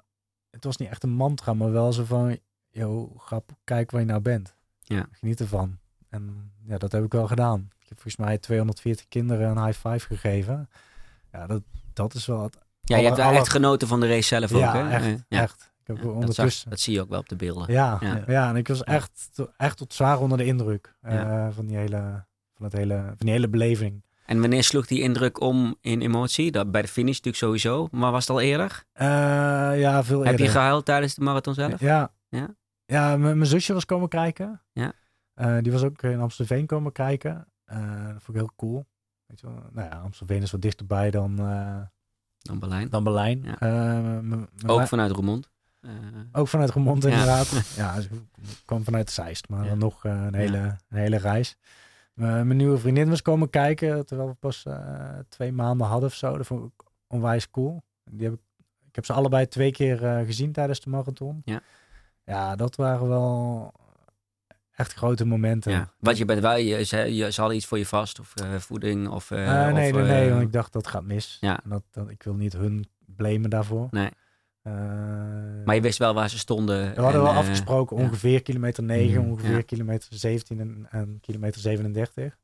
Het was niet echt een mantra, maar wel zo van... Yo, grap, kijk waar je nou bent. Ja. Geniet ervan. En ja, dat heb ik wel gedaan. Ik heb volgens mij 240 kinderen een high five gegeven. Ja, dat, dat is wel... Het, ja, je hebt wel Alle- echt genoten van de race zelf ook. ja, hè? echt, ja. echt. Ik heb Ja, dat, zag- ondertussen... dat zie je ook wel op de beelden. Ja, Ja. ja. en ik was echt, echt tot zwaar onder de indruk eh, van, die hele, van, het hele, van die hele beleving. En wanneer sloeg die indruk om in emotie? Dat, bij de finish natuurlijk sowieso. Maar was het al eerder? Eh, ja, veel Heb eerder. je gehuild tijdens de marathon zelf? Ja. Ja? Ja, mijn zusje was komen kijken. Ja. Eh, die was ook in Amstelveen komen kijken. Eh, dat vond ik heel cool. Weet je wel? Nou ja, Amstelveen is wat dichterbij dan, eh, Dan Berlijn. dan Berlijn. Ja. Eh, Ook vanuit Roermond. Eh, ook vanuit Remond Ja. inderdaad. (laughs) ja, ze kwam vanuit Zeist, maar dan nog eh, een, hele, een hele reis. Eh, mijn nieuwe vriendin was komen kijken, terwijl we pas twee maanden hadden of zo. Dat vond ik onwijs cool. Die heb ik, ik heb ze allebei twee keer gezien tijdens de marathon. Ja. Ja, dat waren wel echt grote momenten. ja. Want je bent wel, je, ze, je, ze hadden iets voor je vast. Of voeding. Of, nee, of, nee, nee, want ik dacht dat gaat mis. Ja. Dat, dat, ik wil niet hun blamen daarvoor. Nee. Eh, Maar je wist wel waar ze stonden. We hadden en, wel eh, afgesproken ja. ongeveer kilometer 9, Mhm. ongeveer Ja. kilometer 17 en, en kilometer 37.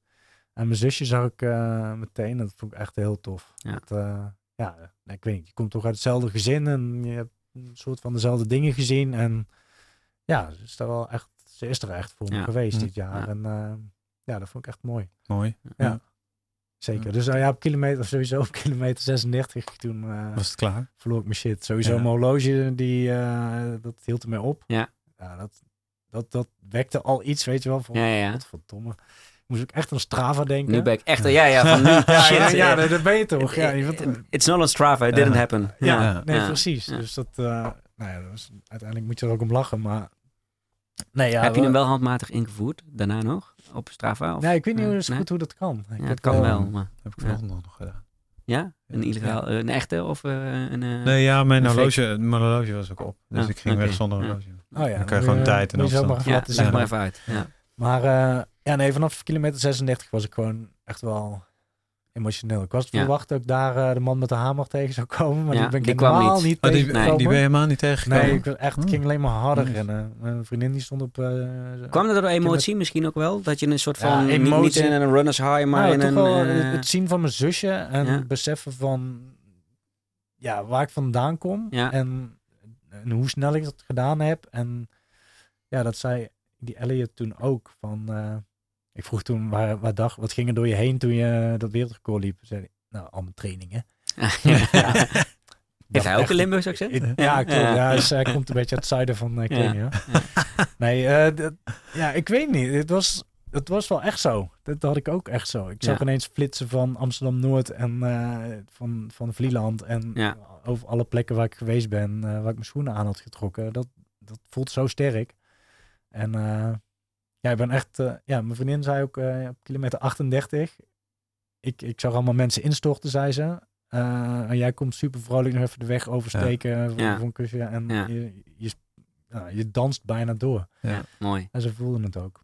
En mijn zusje zag ik eh, meteen. Dat vond ik echt heel tof. Ja. Dat, eh, ja, ik weet niet. Je komt toch uit hetzelfde gezin en je hebt een soort van dezelfde dingen gezien. En ja, ze is er wel echt, ze is er echt voor me Ja. geweest Hm. dit jaar. Ja. En eh, ja, dat vond ik echt mooi. Mooi. Ja. Zeker. Ja. Dus nou ja, op kilometer, sowieso op kilometer 36 toen eh, Was het klaar? verloor ik mijn shit. Sowieso Ja. mijn horloge, die, eh, dat hield ermee op. Ja. ja dat, dat, dat wekte al iets, weet je wel. Van, Ja, ja. Moest ik echt aan Strava denken. Nu ben ik echt... Ja, ja, van nu. (laughs) ja, shit. ja, dat ben je toch. Ja, It's not on Strava, it didn't happen. ja, nee, precies. Dus dat, eh, nou ja, dat was, uiteindelijk moet je er ook om lachen, maar... Nee, ja, Heb je hem wel handmatig ingevoerd, daarna nog, op Strava? Of? Nee, ik weet niet nee? goed hoe dat kan. Ik Ja, heb het kan wel, maar... Heb ik Ja. vanochtend nog gedaan. Ja? Een Ja. illegaal, eh, een echte of eh, een... eh, Nee, ja, mijn horloge, mijn horloge was ook op. Dus Ah, ik ging weg zonder Ja. horloge. Oh ja, Dan kan je gewoon tijd en afstand. maar even Ja, leg maar even uit. Ja. Maar eh, ja, nee, vanaf kilometer 36 was ik gewoon echt wel emotioneel. Ik was Ja. verwacht dat ik daar eh, de man met de hamer tegen zou komen, maar Ja, die ben ik die kwam helemaal niet. niet, Oh, die, tegengekomen. die ben je helemaal niet tegengekomen? Nee, ik, was echt, ik Oh. ging alleen maar harder rennen. Mijn vriendin die stond op... eh, Kwam dat door emotie misschien ook wel? Dat je een soort Ja, van, niet, niet emotie. in een runners high, maar nou, in een... wel eh, het- het zien van mijn zusje en Ja. het beseffen van ja, waar ik vandaan kom Ja. en, en hoe snel ik dat gedaan heb. En ja, dat zei die Elliot toen ook van... ik vroeg toen, waar, waar dag, wat ging er door je heen toen je dat wereldrecord liep? Zei nou, al mijn trainingen. (laughs) ja. Heeft hij ook een Limburgs accent? Ja, klopt. Ja, dus hij komt een beetje uit het zuiden van uh, Kenia. Nee, dat- ja, ik weet niet. Het was, het was wel echt zo. Dat had ik ook echt zo. Ik zag Ja. ineens flitsen van Amsterdam-Noord en eh, van, van Vlieland. En Ja. over alle plekken waar ik geweest ben, waar ik mijn schoenen aan had getrokken. Dat, dat voelt zo sterk. En ja, ik ben echt... eh, ja, mijn vriendin zei ook eh, op kilometer 38... Ik, ik zag allemaal mensen instorten, zei ze. Eh, en jij komt super vrolijk nog even de weg oversteken voor, Ja. voor een kusje. En Ja. je, je, nou, je danst bijna door. Ja, mooi. En ze voelden het ook.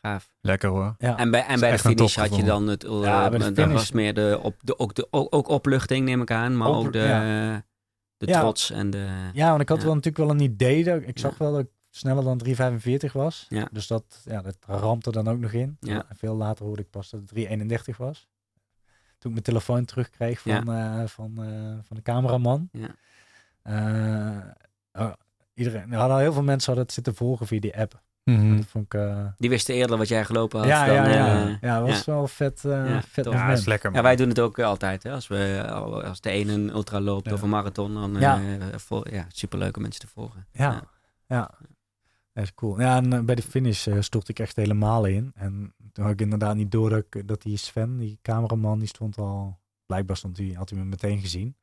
Gaaf. Lekker hoor. Ja, En bij, en bij de finish had je dan het... eh, Ja, bij de dat finish- was meer de, op de, ook, de ook, ook opluchting, neem ik aan. Maar ook de, de Ja. trots en de... ja want ik had Ja. wel natuurlijk wel een idee. Dat, ik zag Ja. wel dat ik sneller dan 3,45 was. Ja. Dus dat, ja, dat rampte dan ook nog in. Ja. En veel later hoorde ik pas dat het 3,31 was. Toen ik mijn telefoon terugkreeg van, eh, van, eh, van de cameraman. Ja. Eh, oh, iedereen, er hadden al heel veel mensen hadden het zitten volgen via die app. Mhm. Dat vond ik... Die wisten eerder wat jij gelopen had. ja, dan, ja, ja, eh, ja. dat was wel vet, eh Ja, vet. Ja, moment. is lekker. Ja, wij doen het ook altijd. Hè? Als, we, als de ene een ultra loopt Ja. of een marathon, dan eh Ja. vol, ja, superleuk om mensen te volgen. Ja, ja. Dat is cool. Ja, en eh, bij de finish eh, stortte ik echt helemaal in. En toen had ik inderdaad niet door dat, ik- dat die Sven, die cameraman, die stond al... Blijkbaar stond hij, had hij me meteen gezien.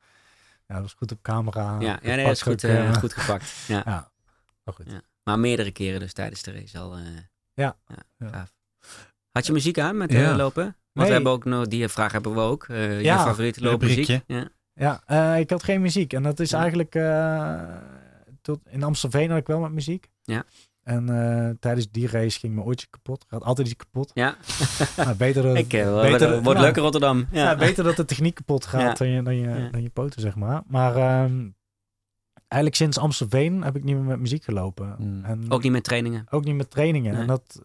Ja, dat was goed op camera. Ja, ja nee, dat is goed, ook, eh, eh, goed gepakt. (laughs) Ja. Ja, wel goed. Ja. Maar meerdere keren dus tijdens de race al. eh, Ja. Ja. gaaf. Had je muziek aan met eh, Ja. lopen? Want Nee. we hebben ook nog, die vraag hebben we ook. eh, Ja. Je favoriete loopmuziek? Ja. Ja, eh, ik had geen muziek. En dat is Ja. eigenlijk... eh, tot, in Amstelveen had ik wel met muziek. Ja. En eh, tijdens die race ging mijn oortje kapot. Gaat altijd iets kapot. ja. Maar (laughs) beter dat, (laughs) Ik, eh, beter, wordt, wordt Rotterdam. Ja. Ja, beter dat de techniek kapot gaat Ja. dan, je, dan, je, Ja. dan je poten, zeg maar. Maar ehm, eigenlijk sinds Amstelveen heb ik niet meer met muziek gelopen. Mm. En Ook niet met trainingen. ook niet met trainingen. Nee. En dat,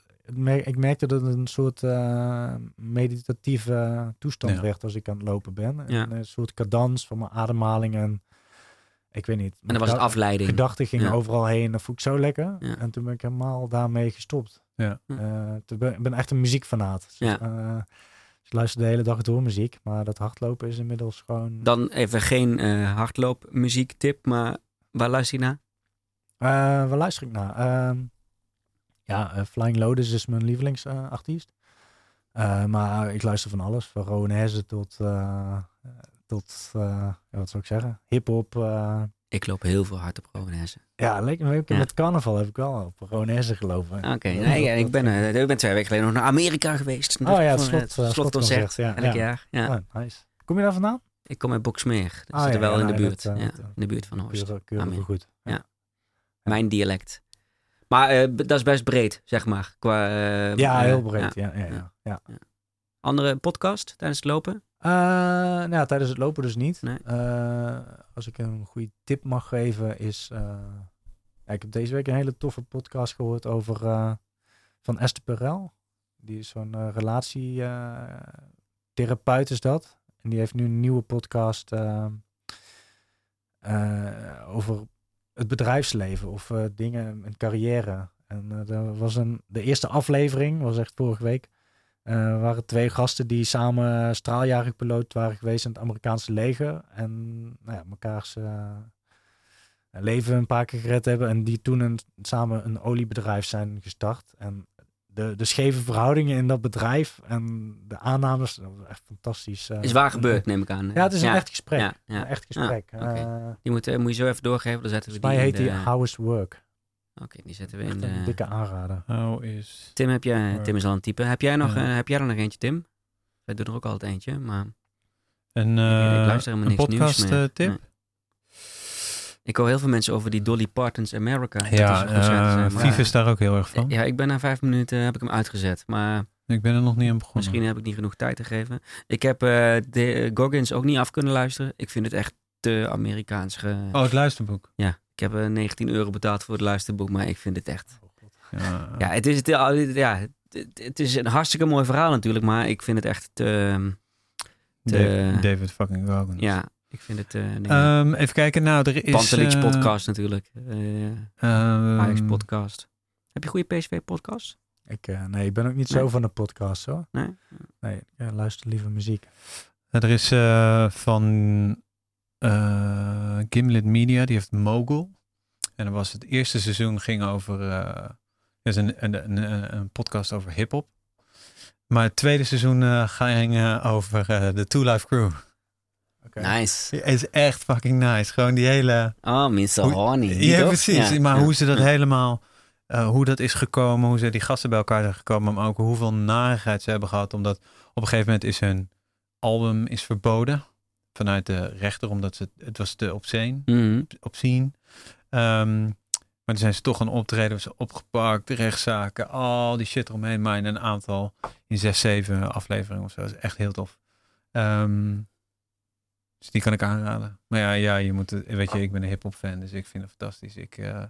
ik merkte dat het een soort eh, meditatieve toestand Ja. werd als ik aan het lopen ben. Ja. Een, soort cadans van mijn ademhaling en ik weet niet. En dan was het afleiding. Gedachten gingen Ja. overal heen. Dat vond ik zo lekker. Ja. En toen ben ik helemaal daarmee gestopt. Ja. Eh, ben, ik ben echt een muziekfanaat. Dus, Ja. eh, dus ik luister de hele dag door muziek. Maar dat hardlopen is inmiddels gewoon... Dan even geen eh hardloopmuziek tip, maar waar luister je naar? Eh, waar luister ik naar? Ehm, ja, Flying Lotus is mijn lievelingsartiest. Eh, maar ik luister van alles. Van Rowanese tot, eh, tot eh, ja, wat zou ik zeggen? Hip-hop. eh. Ik loop heel veel hard op Rowanese. ja, lekker. maar Ja. Met carnaval heb ik wel op Rowanese gelopen. Oké, nee, ja, ik, ben, eh, ik ben twee weken geleden nog naar Amerika geweest. Oh ja, het slot- slotconcert, ja, elk ja. jaar. Ja. Oh, nice. Kom je daar vandaan? Ik kom uit Boksmeer. Dat Ah, zit er ja, wel ja, in de buurt. dat, ja, in de buurt van Horst. Keurig, goed. Mijn dialect. Maar dat is best breed, zeg maar. Qua, Ja, heel breed. ja. Ja, ja, ja. ja. Andere podcast tijdens het lopen? Eh, nou ja, tijdens het lopen dus niet. Nee. Eh, als ik een goede tip mag geven is... eh, ja, ik heb deze week een hele toffe podcast gehoord over... van Esther Perel. Die is zo'n relatietherapeut is dat. En die heeft nu een nieuwe podcast over het bedrijfsleven of dingen, een carrière. En er was een, de eerste aflevering, was echt vorige week. Uh, waren twee gasten die samen straaljagerpiloot waren geweest in het Amerikaanse leger. En nou ja, mekaars uh, leven een paar keer gered hebben. En die toen een, samen een oliebedrijf zijn gestart. En de, de scheve verhoudingen in dat bedrijf en de aannames, dat was echt fantastisch. Uh, is waar gebeurd, neem ik aan. Ja, het is een echt gesprek. Ja. Een echt gesprek. Okay. die moet, moet je zo even doorgeven, dan zetten we die mij heet die How Work. Oké, die zetten we in de... Een dikke aanrader. How is... Tim, heb jij, Tim is al een type. Heb jij, nog, uh, heb jij er nog eentje, Tim? Wij doen er ook altijd eentje, maar... Een, uh, ik luister helemaal niks podcast nieuws meer. tip? Nee. Ik hoor heel veel mensen over die Dolly Parton's America. Ja, uh, Viv is daar ook heel erg van. Ja, ik ben na vijf minuten heb ik hem uitgezet, maar... Ik ben er nog niet aan begonnen. Misschien heb ik niet genoeg tijd te geven. Ik heb uh, de Goggins ook niet af kunnen luisteren. Ik vind het echt te Amerikaans. Ge... Oh, het luisterboek. Ja, heb 19 euro betaald voor het luisterboek, maar ik vind het echt... Oh, ja, ja het, is, het, ja, het, het, is een hartstikke mooi verhaal natuurlijk, maar ik vind het echt te... te David fucking Goggins. Ja, ik vind het... Uh, um, even kijken, nou, er is... Pantelix uh, podcast natuurlijk. Uh, um, Ajax podcast. Heb je goede PSV podcast? Ik, uh, nee, ik ben ook niet nee. zo van de podcast hoor. Nee? Nee, ik luister liever muziek. Er is van Gimlet Media, die heeft Mogul. En dan was het eerste seizoen ging over... er is een, een, een, een podcast over hip-hop. Maar het tweede seizoen ging over de Two Life Crew. Okay. Nice. Het is echt fucking nice. Gewoon die hele... Oh, Mr. Horny. Ja, precies. Ja, maar ja. hoe ze dat helemaal... Uh, hoe dat is gekomen, hoe ze die gasten bij elkaar zijn gekomen, maar ook hoeveel narigheid ze hebben gehad. Omdat op een gegeven moment is hun album is verboden vanuit de rechter, omdat ze, het was te obscene, mm -hmm. obscene. Um, maar toen zijn ze toch een optreden, ze opgepakt, rechtszaken, al die shit eromheen. Maar in een aantal, in zes, zeven afleveringen of zo. Dat is echt heel tof. Um, dus die kan ik aanraden. Maar ja, ja je moet, weet je, ik ben een hip-hop fan, dus ik vind het fantastisch. Ik, uh,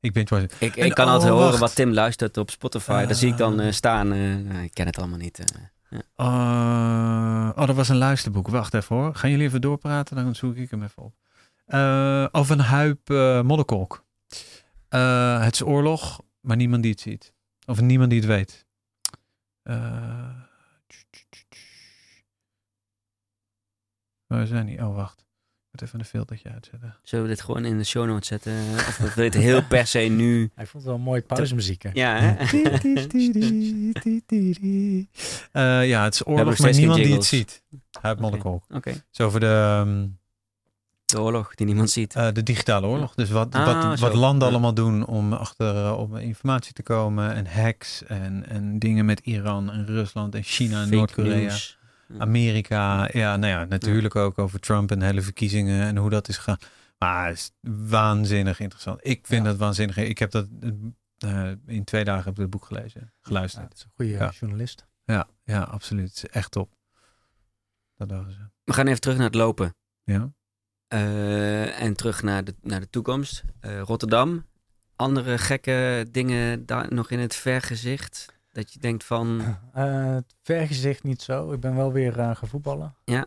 ik ben Ik, ik en, kan oh, altijd wacht. horen wat Tim luistert op Spotify. Uh, Daar zie ik dan uh, staan. Uh, ik ken het allemaal niet. Ja. oh, dat was een luisterboek. Wacht even hoor. Gaan jullie even doorpraten? Dan zoek ik hem even op. over een huip modderkolk. het is oorlog, maar niemand die het ziet. Of niemand die het weet. Waar zijn die? Oh, wacht. Moet even een filtertje uitzetten. Zullen we dit gewoon in de show notes zetten? Of we weten heel per se nu... (laughs) Hij vond het wel een mooie pauzemuziek. Ja, hè? uh, ja, het is oorlog, maar niemand die het ziet. Monaco. Oké. Okay. Zo voor de... Um, de oorlog die niemand ziet. Uh, de digitale oorlog. Dus wat, ah, wat, wat landen ja. allemaal doen om achter uh, op informatie te komen. En hacks en, en dingen met Iran en Rusland en China en Noord-Korea. Amerika, ja, nou ja, natuurlijk ook over Trump en de hele verkiezingen en hoe dat is gegaan. Maar het is waanzinnig interessant. Ik vind dat waanzinnig. Ik heb dat uh, in twee dagen heb ik het boek gelezen, geluisterd. Ja, het is een goede ja. journalist. Ja, ja, absoluut. Het is echt top. Dat dachten ze. We gaan even terug naar het lopen. Ja. Uh, en terug naar de, naar de toekomst. Uh, Rotterdam. Andere gekke dingen daar nog in het vergezicht? Dat je denkt van... Uh, (clears throat) het vergezicht niet zo. Ik ben wel weer uh, gaan voetballen. Ja.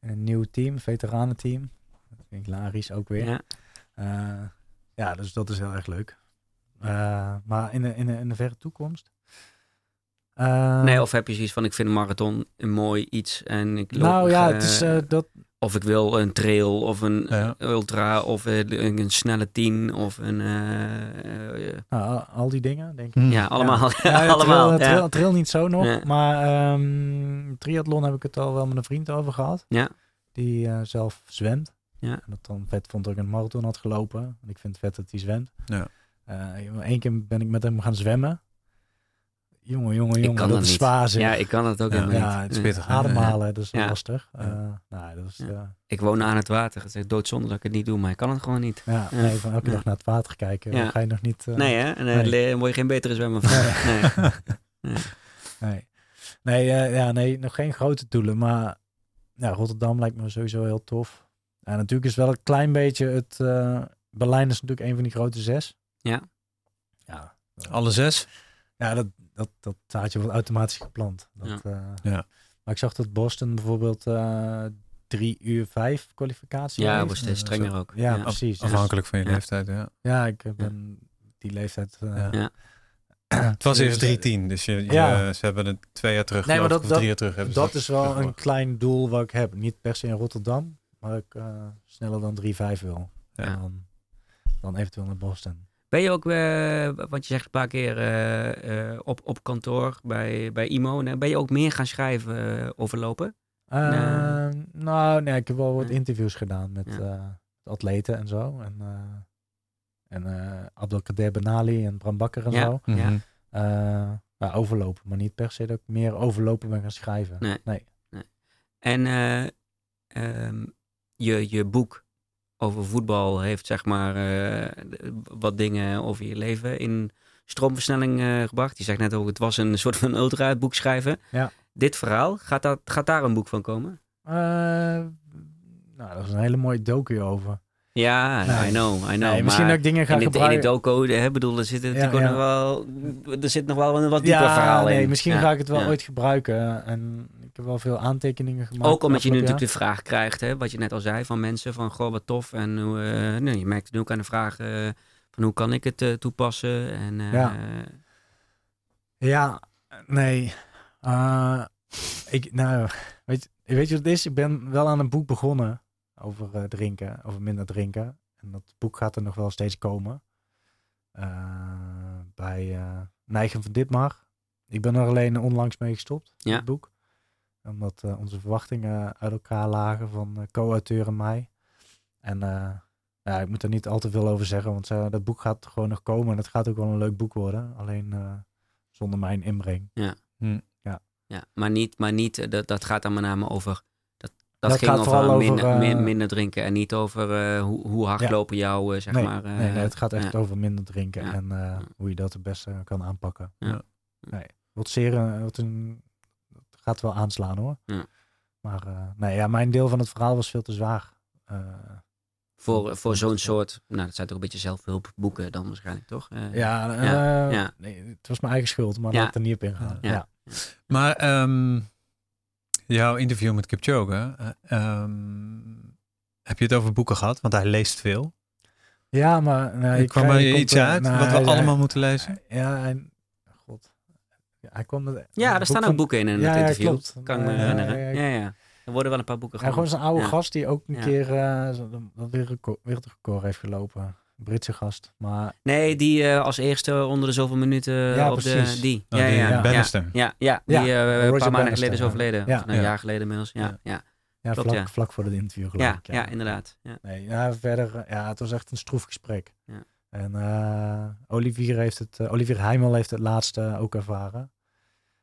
een nieuw team, veteranenteam. Dat vind ik Laris ook weer. Ja. Uh, ja, dus dat is heel erg leuk. maar in de, in, de, in de verre toekomst... nee, of heb je zoiets van, ik vind een marathon een mooi iets en ik loop... Nou ja, het is dat of ik wil een trail of een ja. ultra of een, een, snelle tien of een... Uh, nou, al die dingen, denk ik. Ja, allemaal. Ja. (laughs) allemaal trail, trail, trail, niet zo nog, maar um, triathlon heb ik het al wel met een vriend over gehad. Ja. Die uh, zelf zwemt. Ja. En dat dan vet vond dat ik een marathon had gelopen. En ik vind het vet dat hij zwemt. Ja. Eén keer ben ik met hem gaan zwemmen. Jongen, jongen, jongen, dat, dat is zwaar zeg. Ja, ik kan het ook ja, helemaal ja, niet. Het is pittig. Ademhalen, dat is ja. lastig. Uh, nou, dat is, ja. uh, ik woon aan het water. Het is doodzonde dat ik het niet doe, maar ik kan het gewoon niet. Ja, nee, van elke dag naar het water kijken, ja. ga je nog niet... Uh, nee, hè? En dan nee. word je geen betere zwemmer van. Nee. nee. (laughs) nee. Nee, ja, nee, nog geen grote doelen, maar ja, Rotterdam lijkt me sowieso heel tof. En natuurlijk is wel een klein beetje het... Berlijn is natuurlijk een van die grote zes. Ja. Ja. Alle zes? Ja, dat, dat, dat zaadje wordt automatisch geplant. Dat, Ja. eh, Ja. Maar ik zag dat Boston bijvoorbeeld eh drie uur vijf kwalificatie Ja, heeft. wordt steeds strenger zo. ook. Ja, Ja. precies. Afhankelijk van je Ja. leeftijd, ja. ja, ik ben die leeftijd. eh, Ja. Ja. Het was Dus, eerst 3-10, dus je, je- Ja. ze hebben het twee jaar terug, Nee, maar dat- of drie jaar terug. hebben Dat is wel een klein doel wat ik heb. Niet per se in Rotterdam, maar ik eh, sneller dan 3-5 wil. Ja. En dan, dan eventueel naar Boston. Ben je ook, eh, want je zegt een paar keer eh, eh, op, op kantoor bij, bij IMO, en ben je ook meer gaan schrijven over lopen? Eh, Nou, nee, ik heb wel wat Nee. interviews gedaan met Ja. eh, atleten en zo. En, eh en eh Abdelkader Benali en Bram Bakker en Ja. zo. Ja. Eh, ja, overlopen, maar niet per se dat ik meer overlopen ben gaan schrijven. Nee. En eh, ehm, je, je boek over voetbal heeft zeg maar eh, wat dingen over je leven in stroomversnelling eh, gebracht. Je zegt net ook, het was een soort van ultra boek schrijven. Ja. Dit verhaal, gaat, dat, gaat daar een boek van komen? Eh, nou, dat is een hele mooie docu over. Ja. I know, I know. nee, misschien dat ik dingen ga in, het, in gebruiken. die docu, hè, bedoel, er zit Ja, nog wel, er zit nog wel een wat dieper ja, verhaal nee, in. misschien ga ik het wel ooit gebruiken. En ik heb wel veel aantekeningen gemaakt. Ook omdat je nu natuurlijk de vraag krijgt, hè, wat je net al zei, van mensen van goh, wat tof. En hoe, eh, nee, je merkt nu ook aan de vraag eh, van hoe kan ik het eh, toepassen. En, Ja. Ja, nee. Ik, nou, weet, je- weet je wat het is? Ik ben wel aan een boek begonnen over drinken, over minder drinken. En dat boek gaat er nog wel steeds komen. Bij Neigen van Ditmar. Ik ben er alleen onlangs mee gestopt, Ja. het boek. Omdat eh, onze verwachtingen uit elkaar lagen van eh, co-auteur en mij. En eh, ja, ik moet er niet al te veel over zeggen, want dat boek gaat gewoon nog komen. En het gaat ook wel een leuk boek worden. Alleen zonder mijn inbreng. ja, maar niet, maar niet dat, dat gaat dan met name over. Dat, dat, ging gaat over, minder, over, eh, min- minder drinken en niet over hoe, hoe hardlopen jou, eh, zeg nee, maar. nee, nee, het gaat echt ja. over minder drinken Ja. en hoe je dat het beste kan aanpakken. Ja. Nee, wat zeer, wat een, gaat wel aanslaan hoor. Ja. Maar eh, nee, ja, mijn deel van het verhaal was veel te zwaar. Eh, Voor, voor zo'n soort, nou dat zijn toch een beetje zelfhulpboeken dan waarschijnlijk, toch? Eh, ja, eh, Ja, ja. Nee, het was mijn eigen schuld, maar Ja. laat ik er niet op ingaan. Ja. Ja. Maar ehm, jouw interview met Kipchoge, ehm, heb je het over boeken gehad? Want hij leest veel. Ja, maar... Nou, Er kwam er iets uit nou, wat we allemaal moeten lezen? Ja, en, hij kwam met, Ja, een er staan ook van- boeken in in Ja, het ja, interview. klopt. Kan ik me Eh, herinneren. ja, Ja, ja. Er worden wel een paar boeken Ja, gewoon zo'n oude Ja. gast die ook een Ja. keer eh, zo- dat wereldrecord heeft gelopen. Een Britse gast. Maar Nee, die eh, als eerste onder de zoveel minuten Ja, op precies. de... Die. Oh, ja, die ja, ja. Bannister. Ja, ja, die Ja, eh, een paar maanden geleden is ja. overleden. Ja. Of een Ja. jaar geleden inmiddels. Ja, Ja. ja. ja, Klopt, vlak, ja. vlak voor het interview geloof Ja, ik. ja, inderdaad. Ja. Nee, ja, verder, eh, ja, het was echt een stroef gesprek. Ja. En eh, Olivier, heeft het, eh, Olivier Heimel heeft het laatste ook ervaren.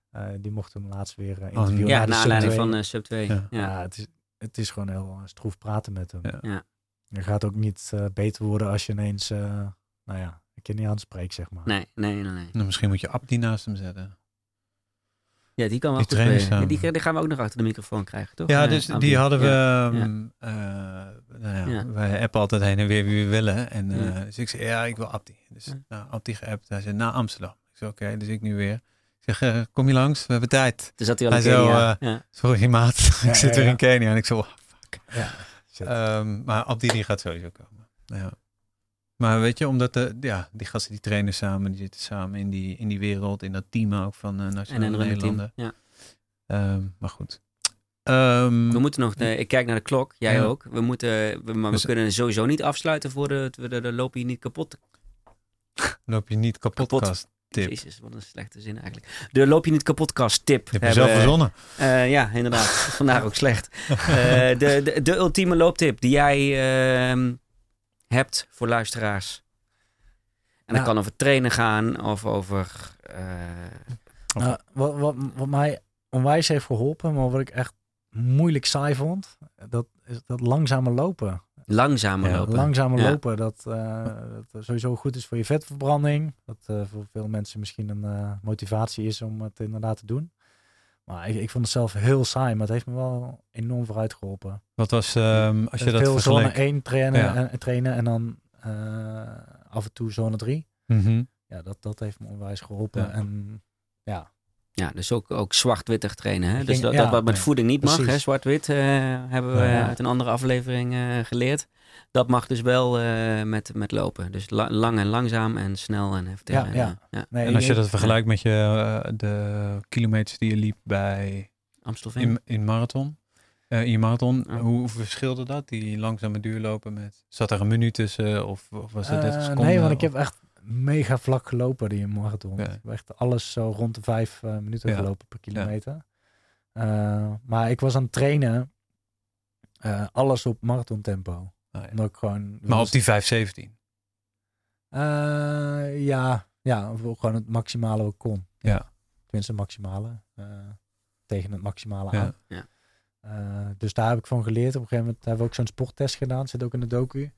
Eh, die mocht hem laatst weer eh, interviewen. Ja, naar aanleiding 2. van eh, Sub 2. Ja. Ja. Ja, het, is, het is gewoon heel stroef praten met hem. Ja. Ja. Je gaat ook niet beter worden als je ineens, eh, nou ja, een keer niet aanspreekt, zeg maar. Nee, nee, nee. nee. Nou, misschien moet je Abdi naast hem zetten. Ja, die kan wel Die goed. Die, die gaan we ook nog achter de microfoon krijgen, toch? Ja, dus Abdi. die hadden we. Ja. ehm, eh, nou ja, Ja. Wij appen altijd heen en weer wie we willen. En eh, Ja. dus ik zei, ja, ik wil Abdi. Dus Ja. nou, Abdi geappt. Hij zei, naar Amsterdam. Ik zei, oké, dus ik nu weer. Ik zeg, eh, kom je langs? We hebben tijd. Toen zat hij al in Hij zo, Kenia. eh, ja. Sorry, maat. (laughs) Ja, ik zit ja, weer ja. in Kenia. En ik zo, oh, Ja, shit. Ehm, maar Abdi die gaat sowieso komen. Ja. Maar weet je, omdat de, ja, die gasten die trainen samen, die zitten samen in die, in die wereld, in dat team ook van uh, En Nationale. Nederlanden. Ja. Ehm, maar goed. Ehm, We moeten nog, eh, ik kijk naar de klok, jij Ja. ook. We moeten, we, maar we Dus- kunnen sowieso niet afsluiten voordat we de, de loop hier niet kapot. loop je niet kapot, Kapot. Tip. Jezus, wat een slechte zin eigenlijk. De loop je niet kapotkast tip. Je hebt je zelf verzonnen. Eh, ja, inderdaad. (laughs) Vandaar ook slecht. Eh, de, de, de ultieme looptip die jij ehm, hebt voor luisteraars. En dat Nou. kan over trainen gaan of over... eh, Nou, wat, wat, wat mij onwijs heeft geholpen, maar wat ik echt moeilijk saai vond, dat is dat langzame lopen. Langzamer Ja, lopen. Langzamer Ja. lopen, dat, eh, dat sowieso goed is voor je vetverbranding. Dat eh, voor veel mensen misschien een eh, motivatie is om het inderdaad te doen. Maar ik, ik vond het zelf heel saai, maar het heeft me wel enorm vooruit geholpen. Wat was, ehm, als je dat veel zone vergeleek? 1 trainen, Ja. en, trainen en dan eh, af en toe zone 3. Mhm. ja, dat, dat heeft me onwijs geholpen. Ja. En ja, Ja, dus ook, ook zwart-wittig trainen. Hè? Dus dat, ja, dat wat met voeding niet mag, hè? zwart-wit, eh, hebben we Ja. uit een andere aflevering eh, geleerd. Dat mag dus wel eh, met, met lopen. Dus la- lang en langzaam en snel en heftig. Ja, en, ja. ja. nee, en als je dat vergelijkt met je, de kilometers die je liep bij Amstelveen. in, in marathon, eh, in je marathon, Ja. hoe verschilde dat? Die langzame duurlopen met, zat er een minuut tussen of, of was het 30 Eh, seconden? nee, want ik heb echt mega vlak gelopen die marathon. Ja. Ik heb echt alles zo rond de vijf eh, minuten Ja. gelopen per kilometer. Eh, maar ik was aan het trainen, eh, alles op marathontempo. Ah, ja. Omdat ik gewoon... Maar op die 517. Eh, ja, ja, gewoon het maximale wat ik kon. Ja. Tenminste, maximale. eh, tegen het maximale aan. Ja. Eh, dus daar heb ik van geleerd. Op een gegeven moment hebben we ook zo'n sporttest gedaan. Zit ook in de docu.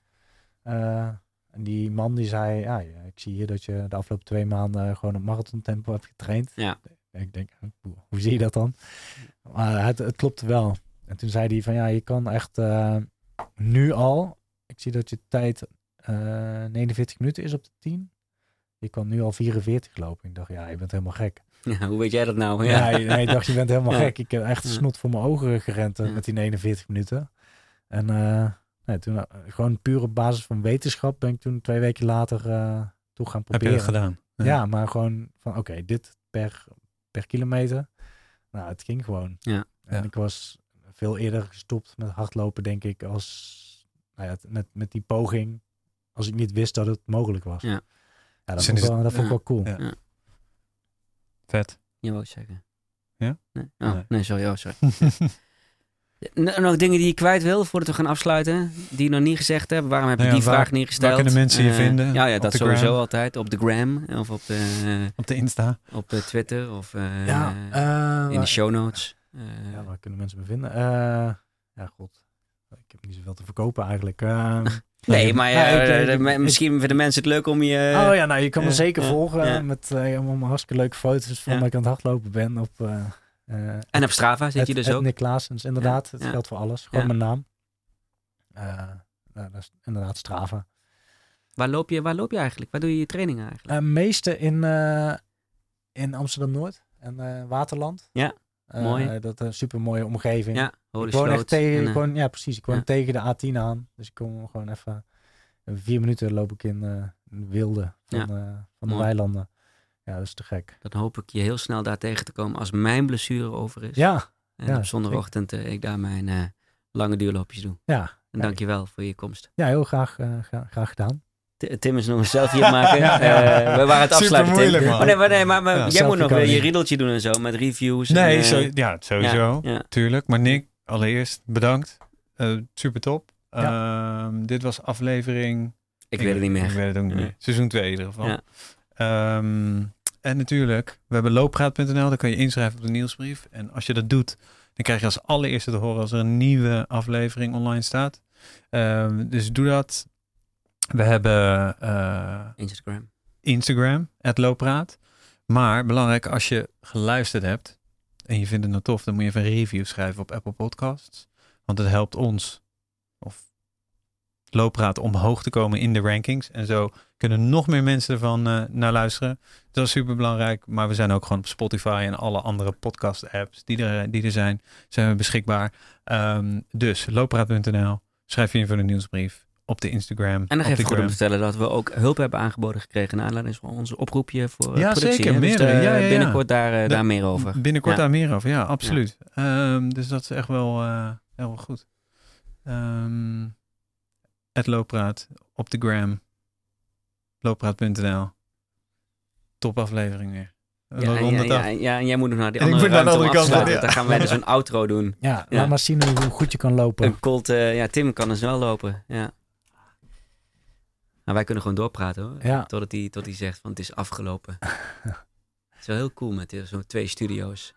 En die man die zei, ja, ik zie hier dat je de afgelopen twee maanden gewoon op marathontempo hebt getraind. Ja. Ik denk, hoe, hoe zie je dat dan? Maar het, het klopte wel. En toen zei hij van, ja, je kan echt eh, nu al, ik zie dat je tijd eh 49 minuten is op de 10. Je kan nu al 44 lopen. Ik dacht, ja, je bent helemaal gek. (laughs) Ja, hoe weet jij dat nou? Ja, Ja. nee, ik dacht, je bent helemaal Ja. gek. Ik heb echt snot voor mijn ogen gerend eh, met die 49 minuten. En eh, nee, toen eh, gewoon puur op basis van wetenschap ben ik toen twee weken later eh toe gaan Heb je proberen. dat gedaan? Ja, maar gewoon van oké, dit per, per kilometer. Nou, het ging gewoon. Ja. En Ja. ik was veel eerder gestopt met hardlopen, denk ik, als nou ja, met, met die poging. Als ik niet wist dat het mogelijk was. Ja. Ja, dat, Dus vond ik wel, het- dat vond ik wel cool. Ja. Vet. Je wou het zeggen. Ja? Nee, oh, Nee. nee. sorry. Oh, sorry. (laughs) Nog dingen die je kwijt wil voordat we gaan afsluiten? Die je nog niet gezegd hebben? Waarom heb je Nou ja, die waar- vraag niet gesteld? waar kunnen mensen je Eh, vinden? Ja, ja dat sowieso gram? altijd. Op de gram of op, de, Op de Insta. op eh, Twitter of eh, Ja, eh, in de show notes. Eh, Ja, waar kunnen mensen me vinden? Eh, ja, god. Ik heb niet zoveel te verkopen eigenlijk. Ehm, (laughs) (laughs) nee, maar ja, ik- eh, ik- misschien vinden mensen het leuk om je... oh ja, nou, je kan me eh, zeker volgen met eh, allemaal hartstikke leuke foto's van dat ik aan het hardlopen ben op... eh, En op Strava zit je dus ook. Nick Klaasens, inderdaad. Het geldt voor alles. Gewoon mijn naam. Eh, nou, dat is inderdaad Strava. Waar loop, je, waar loop je eigenlijk? Waar doe je je trainingen eigenlijk? Eh meeste in, in Amsterdam-Noord en Waterland. Ja, mooi. Dat is een super mooie omgeving. ja, ik woon echt tegen, En, ik woon, ja precies, ik woon ja. tegen de A10 aan. Dus ik kom gewoon even, vier minuten loop ik in, in de wilde van, Ja. van de Mooi. weilanden. Ja, dat is te gek. dan hoop ik je heel snel daar tegen te komen als mijn blessure over is. Ja, En ja, op zondagochtend eh, ik daar mijn eh, lange duurloopjes doe. ja. En Ja. dank je wel voor je komst. Ja, heel graag, eh, gra- graag gedaan. Tim is nog een selfie aan maken. Ja, (laughs) ja, ja. Eh, we waren het afsluiten, man. Oh, nee, maar, nee, maar, maar Ja, jij moet nog je riedeltje doen en zo met reviews. en, Nee, zo, ja, sowieso. Ja, ja. Tuurlijk. Maar Nick, allereerst bedankt. Eh, super top. Ehm, dit was aflevering... Ik weet het niet Ik meer. weet het ook niet meer. Seizoen 2 in ieder geval. Ehm, en natuurlijk, we hebben looppraat.nl. Daar kan je inschrijven op de nieuwsbrief. En als je dat doet, dan krijg je als allereerste te horen als er een nieuwe aflevering online staat. Ehm, dus doe dat. We hebben eh, Instagram. Instagram, het looppraat. Maar belangrijk, als je geluisterd hebt en je vindt het nou tof, dan moet je even een review schrijven op Apple Podcasts. Want het helpt ons, looppraat, omhoog te komen in de rankings. En zo kunnen nog meer mensen ervan eh, naar luisteren. Dat is super belangrijk. Maar we zijn ook gewoon op Spotify en alle andere podcast apps die er, die er zijn, zijn we beschikbaar. Ehm, dus looppraat.nl, schrijf je in voor de nieuwsbrief op de Instagram. En nog op even goed om te vertellen dat we ook hulp hebben aangeboden gekregen naar aanleiding van onze oproepje voor eh, Ja, productie. zeker. Dus Ja, ja, ja. binnenkort daar, eh, daar meer over. Binnenkort daar meer over, ja, absoluut. Ehm, dus dat is echt wel, eh, heel wel goed. Ehm het Looppraat op de gram. Looppraat.nl. Top aflevering weer. We Ja, ja, ja, en jij moet nog naar die En andere naar de andere kant, ja. Dan gaan wij dus een outro doen. Ja, Ja. laat maar zien hoe goed je kan lopen. Een cold, eh, ja, Tim kan dus wel lopen. Ja. Maar wij kunnen gewoon doorpraten hoor. Ja. Totdat hij, tot hij zegt van het is afgelopen. (laughs) het is wel heel cool met eh, zo'n twee studio's.